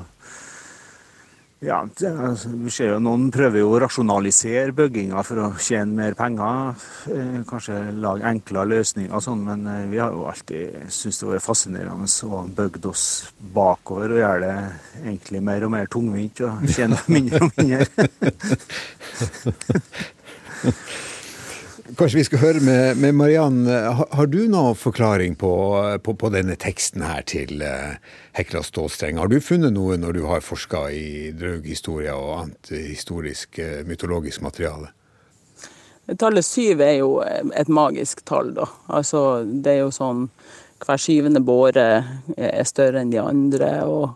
[SPEAKER 4] ja, det, altså, vi ser jo Noen prøver jo å rasjonalisere bygginga for å tjene mer penger. Eh, kanskje lage enklere løsninger og sånn, men eh, vi har jo alltid syntes det var fascinerende å bygge oss bakover og gjøre det egentlig mer og mer tungvint og tjene mindre og mindre.
[SPEAKER 2] Kanskje vi skal høre med, med Mariann. Har, har, du noen forklaring på, på, på, denne teksten her til uh, Hekla stålstreng? Har du funnet noe når du har forska i draughistorie og annet historisk uh, mytologisk materiale?
[SPEAKER 3] Tallet syv er jo et magisk tall, da. Altså, det er jo sånn Hver syvende båre er større enn de andre. og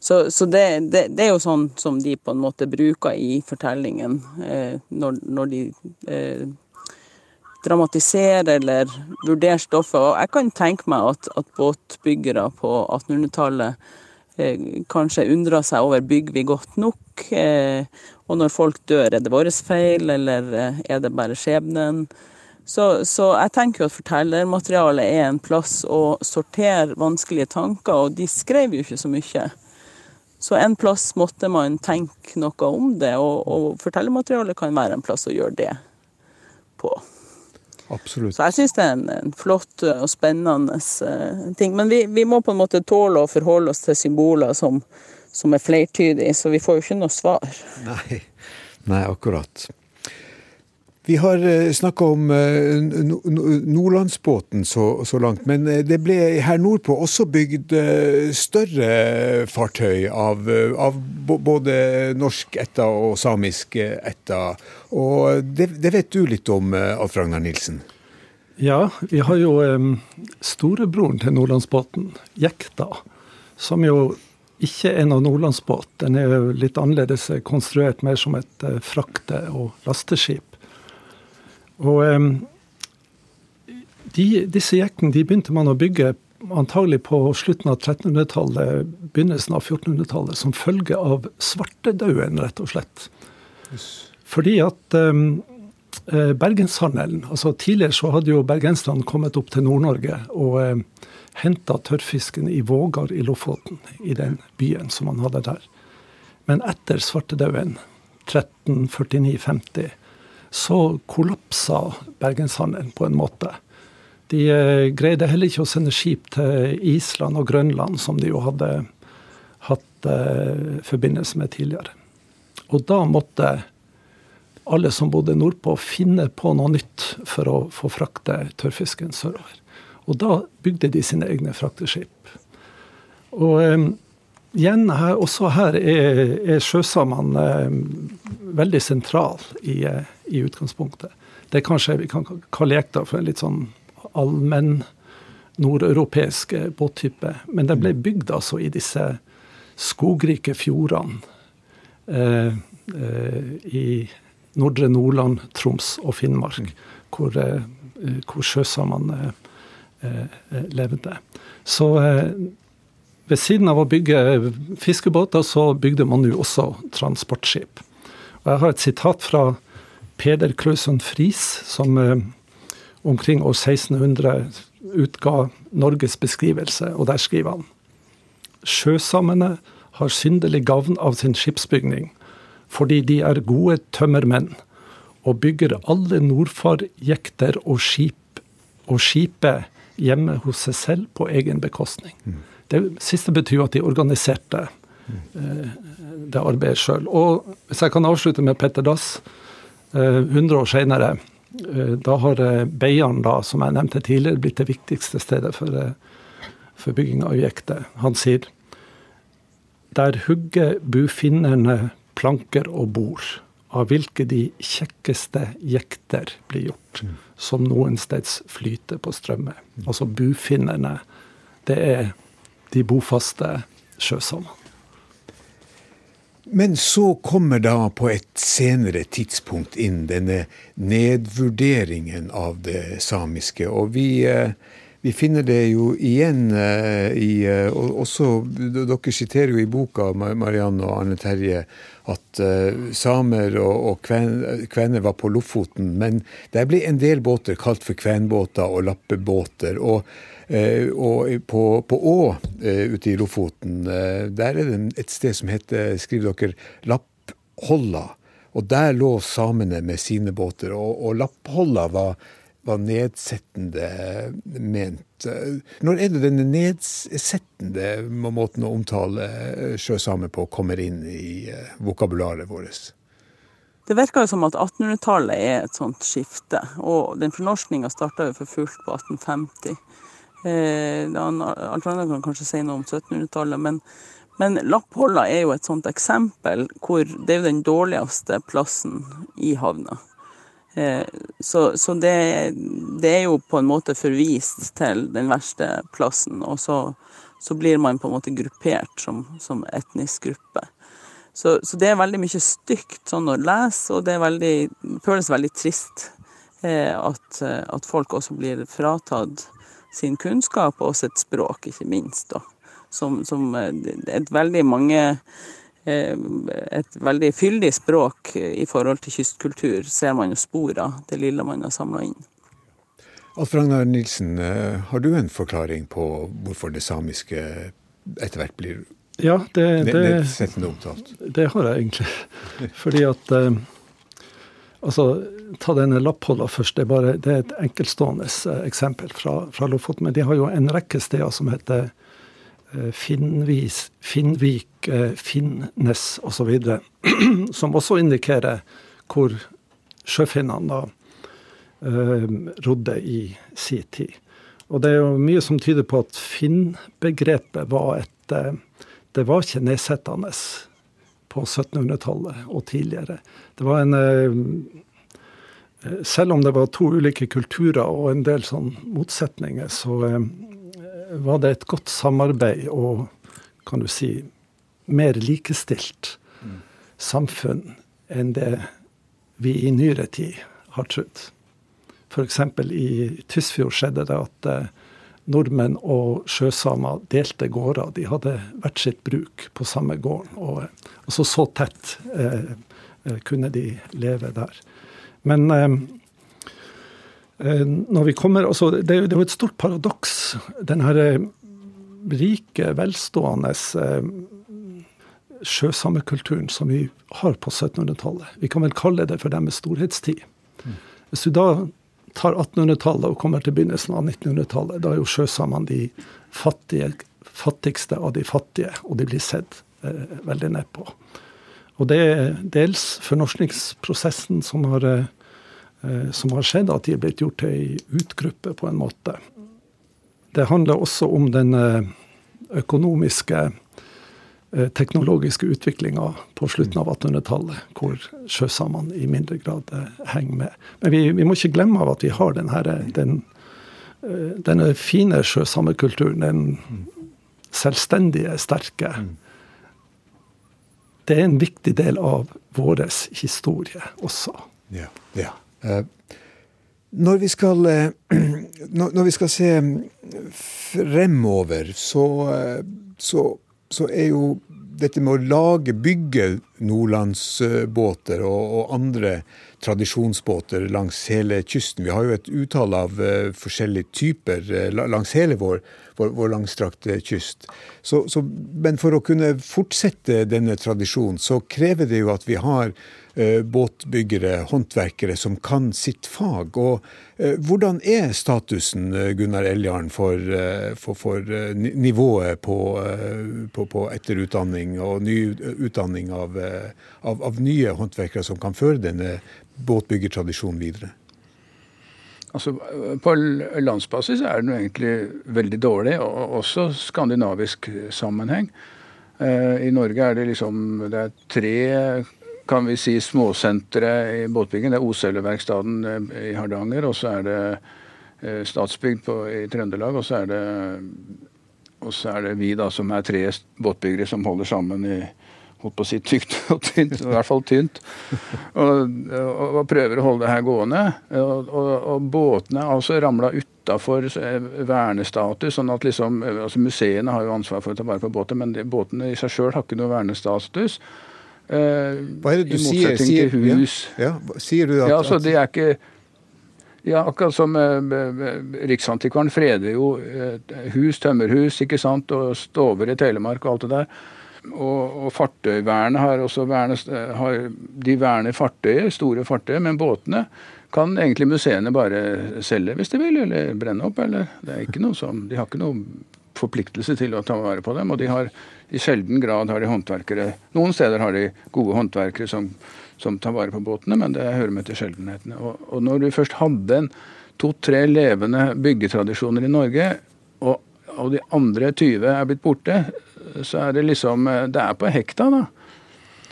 [SPEAKER 3] så, så det, det, det, er jo sånn som de på en måte bruker i fortellingen eh, når, når, de eh, dramatisere eller vurdere stoffet. Og jeg kan tenke meg at, at båtbyggere på 1800-tallet eh, kanskje undrer seg over bygger vi godt nok. Eh, og når folk dør, er det vår feil, eller eh, er det bare skjebnen? Så, så, jeg tenker jo at fortellermaterialet er en plass å sortere vanskelige tanker, og de skrev jo ikke så mye. Så en plass måtte man tenke noe om det, og, og fortellermaterialet kan være en plass å gjøre det på.
[SPEAKER 2] Absolutt.
[SPEAKER 3] Så jeg syns det er en, en, flott og spennende uh, ting. Men vi, vi, må på en måte tåle å forholde oss til symboler som, som er flertydige, så vi får jo ikke noe svar.
[SPEAKER 2] Nei, Nei akkurat. Vi har eh, snakka om uh, Nordlandsbåten så, så, langt, men det ble her nordpå også bygd større fartøy av, av både norsk etta og samisk etta. Og det, det, vet du litt om, Alf Ragnar Nilsen?
[SPEAKER 5] Ja, vi har jo storebroren til Nordlandsbåten, Jekta, som jo ikke er av nordlandsbåt. Den er jo litt annerledes konstruert, mer som et frakte- og lasteskip. Og um, de, disse jektene de begynte man å bygge antagelig på slutten av 1300-tallet, begynnelsen av 1400-tallet, som følge av svartedauden, rett og slett. Yes. Fordi at um, bergenshandelen altså Tidligere så hadde jo bergenserne kommet opp til Nord-Norge og eh, henta tørrfisken i Vågar i Lofoten, i den byen som man hadde der. Men etter svartedauden, 1349-50, så kollapsa bergenshandelen på en måte. De eh, greide heller ikke å sende skip til Island og Grønland, som de jo hadde hatt eh, forbindelse med tidligere. Og da måtte alle som bodde nordpå, finne på noe nytt for å få frakte tørrfisken sørover. Og da bygde de sine egne frakteskip. Og um, igjen, her, også her er, er sjøsamene eh, veldig sentral i, uh, i, utgangspunktet. Det er kanskje vi kan kalle jekta for en litt sånn allmenn nordeuropeisk eh, båttype. Men den ble bygd altså i disse skogrike fjordene eh, eh, i Nordre Nordland, Troms og Finnmark, hvor, eh, hvor sjøsamene eh, levde. Så eh, ved siden av å bygge fiskebåter, så bygde man jo også transportskip. Og jeg har et sitat fra Peder Klausen Friis, som omkring år 1600 utga Norges beskrivelse, og der skriver han sjøsamene har syndelig gavn av sin skipsbygning, fordi de er gode tømmermenn, og bygger alle nordfarjekter og skip og skipet hjemme hos seg selv på egen bekostning. Mm. Det siste betyr at de organiserte eh, det arbeidet sjøl. Og hvis jeg kan avslutte med Petter Dass, eh, 100 år seinere, eh, da har eh, Beiarn, da, som jeg nevnte tidligere, blitt det viktigste stedet for, eh, for bygging av objektet. Han sier der hugger bufinnerne planker og bord, av hvilke de kjekkeste jekter blir gjort, mm. som noensteds flyter på strømme. Mm. Altså bufinnerne, det er de bofaste sjøsamene.
[SPEAKER 2] Men så kommer da på et senere tidspunkt inn denne nedvurderingen av det samiske. Og vi eh, vi finner det jo igjen uh, i uh, også, Dere siterer jo i boka Marianne og Arne Terje at samer og, og kven, kvener var på Lofoten, men der ble en del båter kalt for kvenbåter og lappebåter. Og, og på, på Å ute i Lofoten, der er det et sted som heter, skriver dere, Lappholla. Og der lå samene med sine båter. Og, og Lappholla var var nedsettende ment. Når er det denne nedsettende måten å omtale sjøsamer på kommer inn i eh, vokabularet vårt?
[SPEAKER 3] Det virker jo som at 1800-tallet er et sånt skifte, og den fornorskninga starta jo for fullt på 1850. Eh, Ragnar kan kanskje si noe om 1700-tallet, men, men Lappholla er jo et sånt eksempel hvor det er jo den dårligste plassen i havna. Eh, så, så det, det, er jo på en måte forvist til den verste plassen, og så, så blir man på en måte gruppert som, som etnisk gruppe. Så, så, det er veldig mye stygt sånn å lese, og det veldig, føles veldig trist eh, at, at, folk også blir fratatt sin kunnskap og sitt språk, ikke minst. da. Som, som eh, et veldig mange Eh, et veldig fyldig språk i forhold til kystkultur, ser man jo spor av det lille man har samla inn.
[SPEAKER 2] Alf Ragnar Nilsen, eh, har du en forklaring på hvorfor det samiske etter hvert blir
[SPEAKER 5] ja, det, det,
[SPEAKER 2] det?
[SPEAKER 5] Det har jeg egentlig. Fordi at eh, Altså, ta denne Lappholla først. Det er, bare, det er et enkeltstående eksempel fra, fra Lofoten. Men de har jo en rekke steder som heter Eh, Finnvis, Finnvik, eh, Finnes osv., som også indikerer hvor sjøfinnene eh, rodde i sin tid. Og det er jo mye som tyder på at Finn-begrepet var et Det var ikke nedsettende på 1700-tallet og tidligere. Det var en Selv om det var to ulike kulturer og en del sånn motsetninger, så var det et godt samarbeid og kan du si mer likestilt samfunn enn det vi i nyere tid har trodd. F.eks. i Tysfjord skjedde det at eh, nordmenn og sjøsamer delte gårder. De hadde hvert sitt bruk på samme gården. Og, og så så tett eh, eh kunne de leve der. Men eh, Eh, når vi kommer, altså, det, er jo et stort paradoks. Den her eh, rike, velstående eh, sjøsamekulturen som vi har på 1700-tallet. Vi kan vel kalle det for deres storhetstid. Hvis du da tar 1800-tallet og kommer til begynnelsen av 1900-tallet, da er jo sjøsamene de fattige, fattigste av de fattige, og de blir sett eh, veldig nedpå. Og det er dels fornorskningsprosessen som har eh, som har skjedd, at de er blitt gjort til ei utgruppe, på en måte. Det handler også om den eh, økonomiske, teknologiske utviklinga på slutten av 1800-tallet, hvor sjøsamene i mindre grad henger med. Men vi, vi, må ikke glemme av at vi har denne, den, denne fine sjøsamekulturen, den selvstendige, sterke. Det er en viktig del av vår historie også.
[SPEAKER 2] Ja, ja. Eh, når vi skal, eh, når vi skal se fremover, så, eh, så, så, er jo dette med å lage, bygge nordlandsbåter og, og andre tradisjonsbåter langs hele kysten. Vi har jo et utall av uh, forskjellige typer uh, langs hele vår, vår, vår langstrakte kyst. Så, så, men for å kunne fortsette denne tradisjonen, så krever det jo at vi har båtbyggere, håndverkere, som kan sitt fag. Og hvordan er statusen, Gunnar Eljarn, for, for, for nivået på, på, på, etterutdanning og ny utdanning av, av, av nye håndverkere som kan føre denne båtbyggertradisjonen videre?
[SPEAKER 1] Altså, På landsbasis er den egentlig veldig dårlig, og også skandinavisk sammenheng. Eh, I Norge er det liksom det er tre kan vi si, småsentre i båtbygging. Det er Osølleverkstaden eh, i Hardanger, og så er det Statsbygd på, i Trøndelag, og så er det og så er det vi da som er tre båtbyggere som holder sammen i, holdt på å si tykt og tynt, i hvert fall tynt. Og, og, og prøver å holde det her gående. Og, og båtene har altså ramla utafor vernestatus. sånn at liksom, altså Museene har jo ansvar for å ta vare på båter, men de, båtene i seg sjøl har ikke noe vernestatus.
[SPEAKER 2] Eh, Hva er det du sier? Sier,
[SPEAKER 1] hus.
[SPEAKER 2] Ja, ja, sier du at,
[SPEAKER 1] ja, altså, det er ikke ja, akkurat som eh, Riksantikvaren freder jo eh, hus, tømmerhus, ikke sant, og stover i Telemark og alt det der. Og, og fartøyvernet har også vernet, har, De verner fartøyet, store fartøy, men båtene kan egentlig museene bare selge hvis de vil, eller brenne opp. eller det er ikke noe som, De har ikke noe forpliktelse til å ta vare på dem. Og de har i sjelden grad har de håndverkere Noen steder har de gode håndverkere som, som tar vare på båtene, men det hører med til sjeldenhetene. Og, og når du først hadde en to-tre levende byggetradisjoner i Norge, og, og de andre 20 er blitt borte, så er det liksom eh, Det er på hekta, da.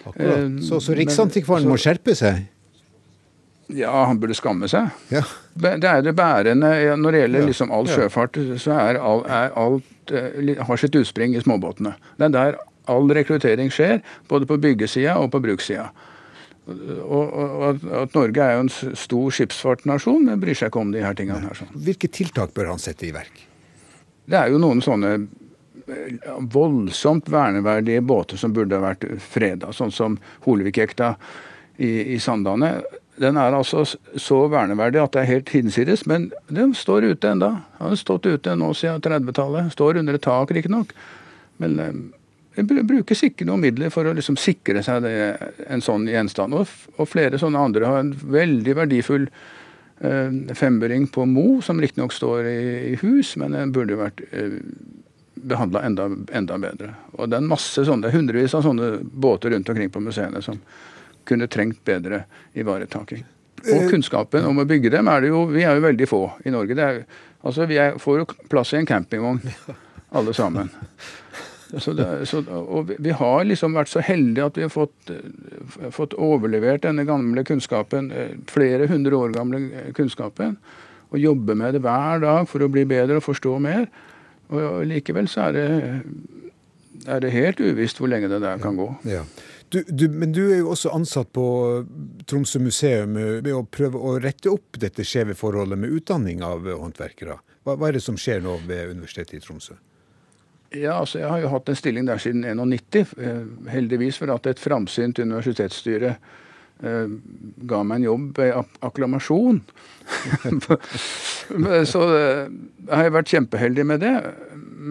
[SPEAKER 2] Akkurat. Eh, så, så Riksantikvaren må skjerpe seg?
[SPEAKER 1] Ja, han burde skamme seg. Ja. Det er det bærende Når det gjelder liksom all sjøfart, så er, all, er alt eh, har sitt utspring i småbåtene. Det er der all rekruttering skjer, både på byggesida og på brukssida. Og, og, at Norge er jo en stor skipsfartnasjon, men bryr seg ikke om de her tingene. her. Sånn.
[SPEAKER 2] Hvilke tiltak bør han sette i verk?
[SPEAKER 1] Det er jo noen sånne voldsomt verneverdige båter som burde ha vært freda, sånn som Holvikjekta i, i Sandane. Den er altså så verneverdig at det er helt hinsides, men den står ute enda. Den har stått ute nå siden 30-tallet. Står under et tak, riktignok. Men eh, det brukes ikke noen midler for å liksom sikre seg det, en sånn gjenstand. Og, og, flere sånne andre har en veldig verdifull eh, femburing på Mo, som riktignok står i, i, hus, men den burde vært eh, behandla enda, enda, bedre. Og det er en masse sånne, hundrevis av sånne båter rundt omkring på museene som kunne trengt bedre ivaretaking. Og eh, kunnskapen om å bygge dem er det jo Vi er jo veldig få i Norge. Er, altså Vi er, får jo plass i en campingvogn, alle sammen. Så det, så, og vi har liksom vært så heldige at vi har fått, eh, fått overlevert denne gamle kunnskapen, eh, flere hundre år gamle kunnskapen, og jobber med det hver dag for å bli bedre og forstå mer. Og likevel så er det, er det helt uvisst hvor lenge det der kan gå.
[SPEAKER 2] Ja. Du, du, men du er jo også ansatt på Tromsø museum ved å prøve å rette opp dette skjeve forholdet med utdanning av håndverkere. Hva, hva, er det som skjer nå ved Universitetet i Tromsø?
[SPEAKER 1] Ja, altså Jeg har jo hatt en stilling der siden 91, eh, heldigvis for at et framsynt universitetsstyre eh, ga meg en jobb ved akklamasjon. så eh, jeg har vært kjempeheldig med det.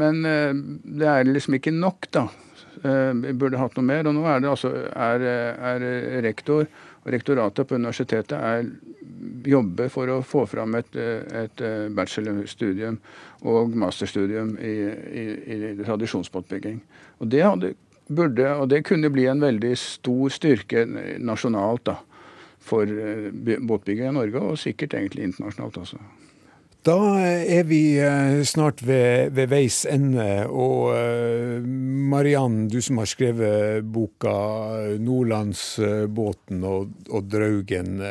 [SPEAKER 1] Men eh, det er liksom ikke nok, da. Eh, vi burde hatt noe mer. Og nå er det altså er, er rektor og rektoratet på universitetet er, jobber for å få fram et, et bachelorstudium og masterstudium i, i, i tradisjonsbåtbygging. Og det, hadde, burde, og det kunne bli en veldig stor styrke nasjonalt. da for eh, båtbygging i Norge, og sikkert egentlig internasjonalt også.
[SPEAKER 2] Da er vi eh, snart ved, ved veis ende. Og eh, Mariann, du som har skrevet boka 'Nordlandsbåten og, og Draugen'.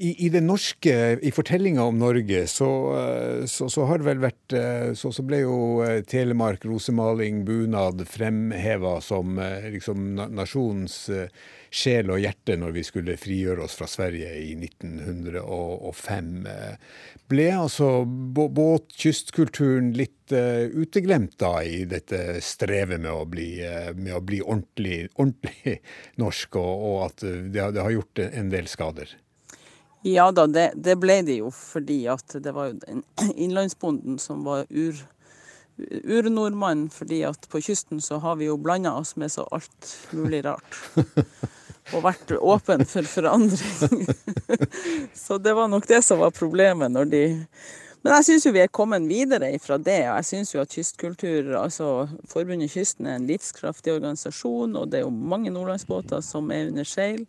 [SPEAKER 2] i, i, det norske, i fortellinga om Norge, så, eh, så, så, har det vel vært eh, så, så, ble jo eh, Telemark, rosemaling, bunad fremheva som liksom nasjonens sjel og hjerte når vi skulle frigjøre oss fra Sverige i 1905. Ble altså båt, kystkulturen litt uh, uteglemt da i dette strevet med å bli, uh, med å bli ordentlig, ordentlig, norsk, og, og at det, det har gjort en del skader?
[SPEAKER 3] Ja da, det, det, ble det jo fordi at det var jo innlandsbonden som var ur, urnordmann. Fordi at på kysten så har vi jo blanda oss med så alt mulig rart. Og vært åpen for forandring. så det var nok det som var problemet når de men jeg syns jo vi er kommet videre fra det. og Jeg syns jo at Kystkultur, altså Forbundet Kysten, er en livskraftig organisasjon. Og det er jo mange nordlandsbåter som er under seil.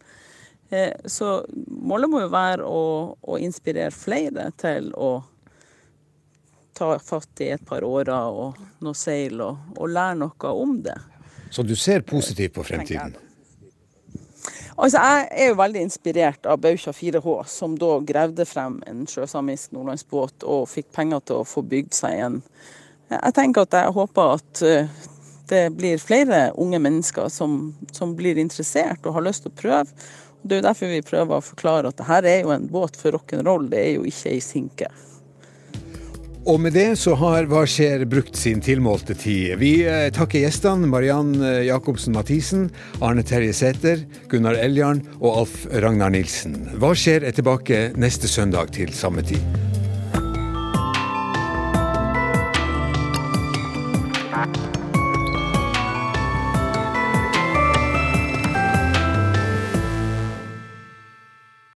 [SPEAKER 3] Eh, så målet må jo være å, å, inspirere flere til å ta fatt i et par årer og noe seil, og, og lære noe om det.
[SPEAKER 2] Så du ser positivt på fremtiden?
[SPEAKER 3] Altså, Jeg er jo veldig inspirert av Baukja 4H, som da gravde frem en sjøsamisk nordlandsbåt og fikk penger til å få bygd seg en. Jeg tenker at jeg håper at eh, det blir flere unge mennesker som, som blir interessert og har lyst til å prøve. Det er jo derfor vi prøver å forklare at det her er jo en båt for rock'n'roll, det er jo ikke ei sinke.
[SPEAKER 2] Og med det så har Hva skjer brukt sin tilmålte tid. Vi eh, takker gjestene Mariann eh, Jacobsen Mathisen, Arne Terje Sæther, Gunnar Eljarn og Alf Ragnar Nilsen. Hva skjer er tilbake neste søndag til samme tid.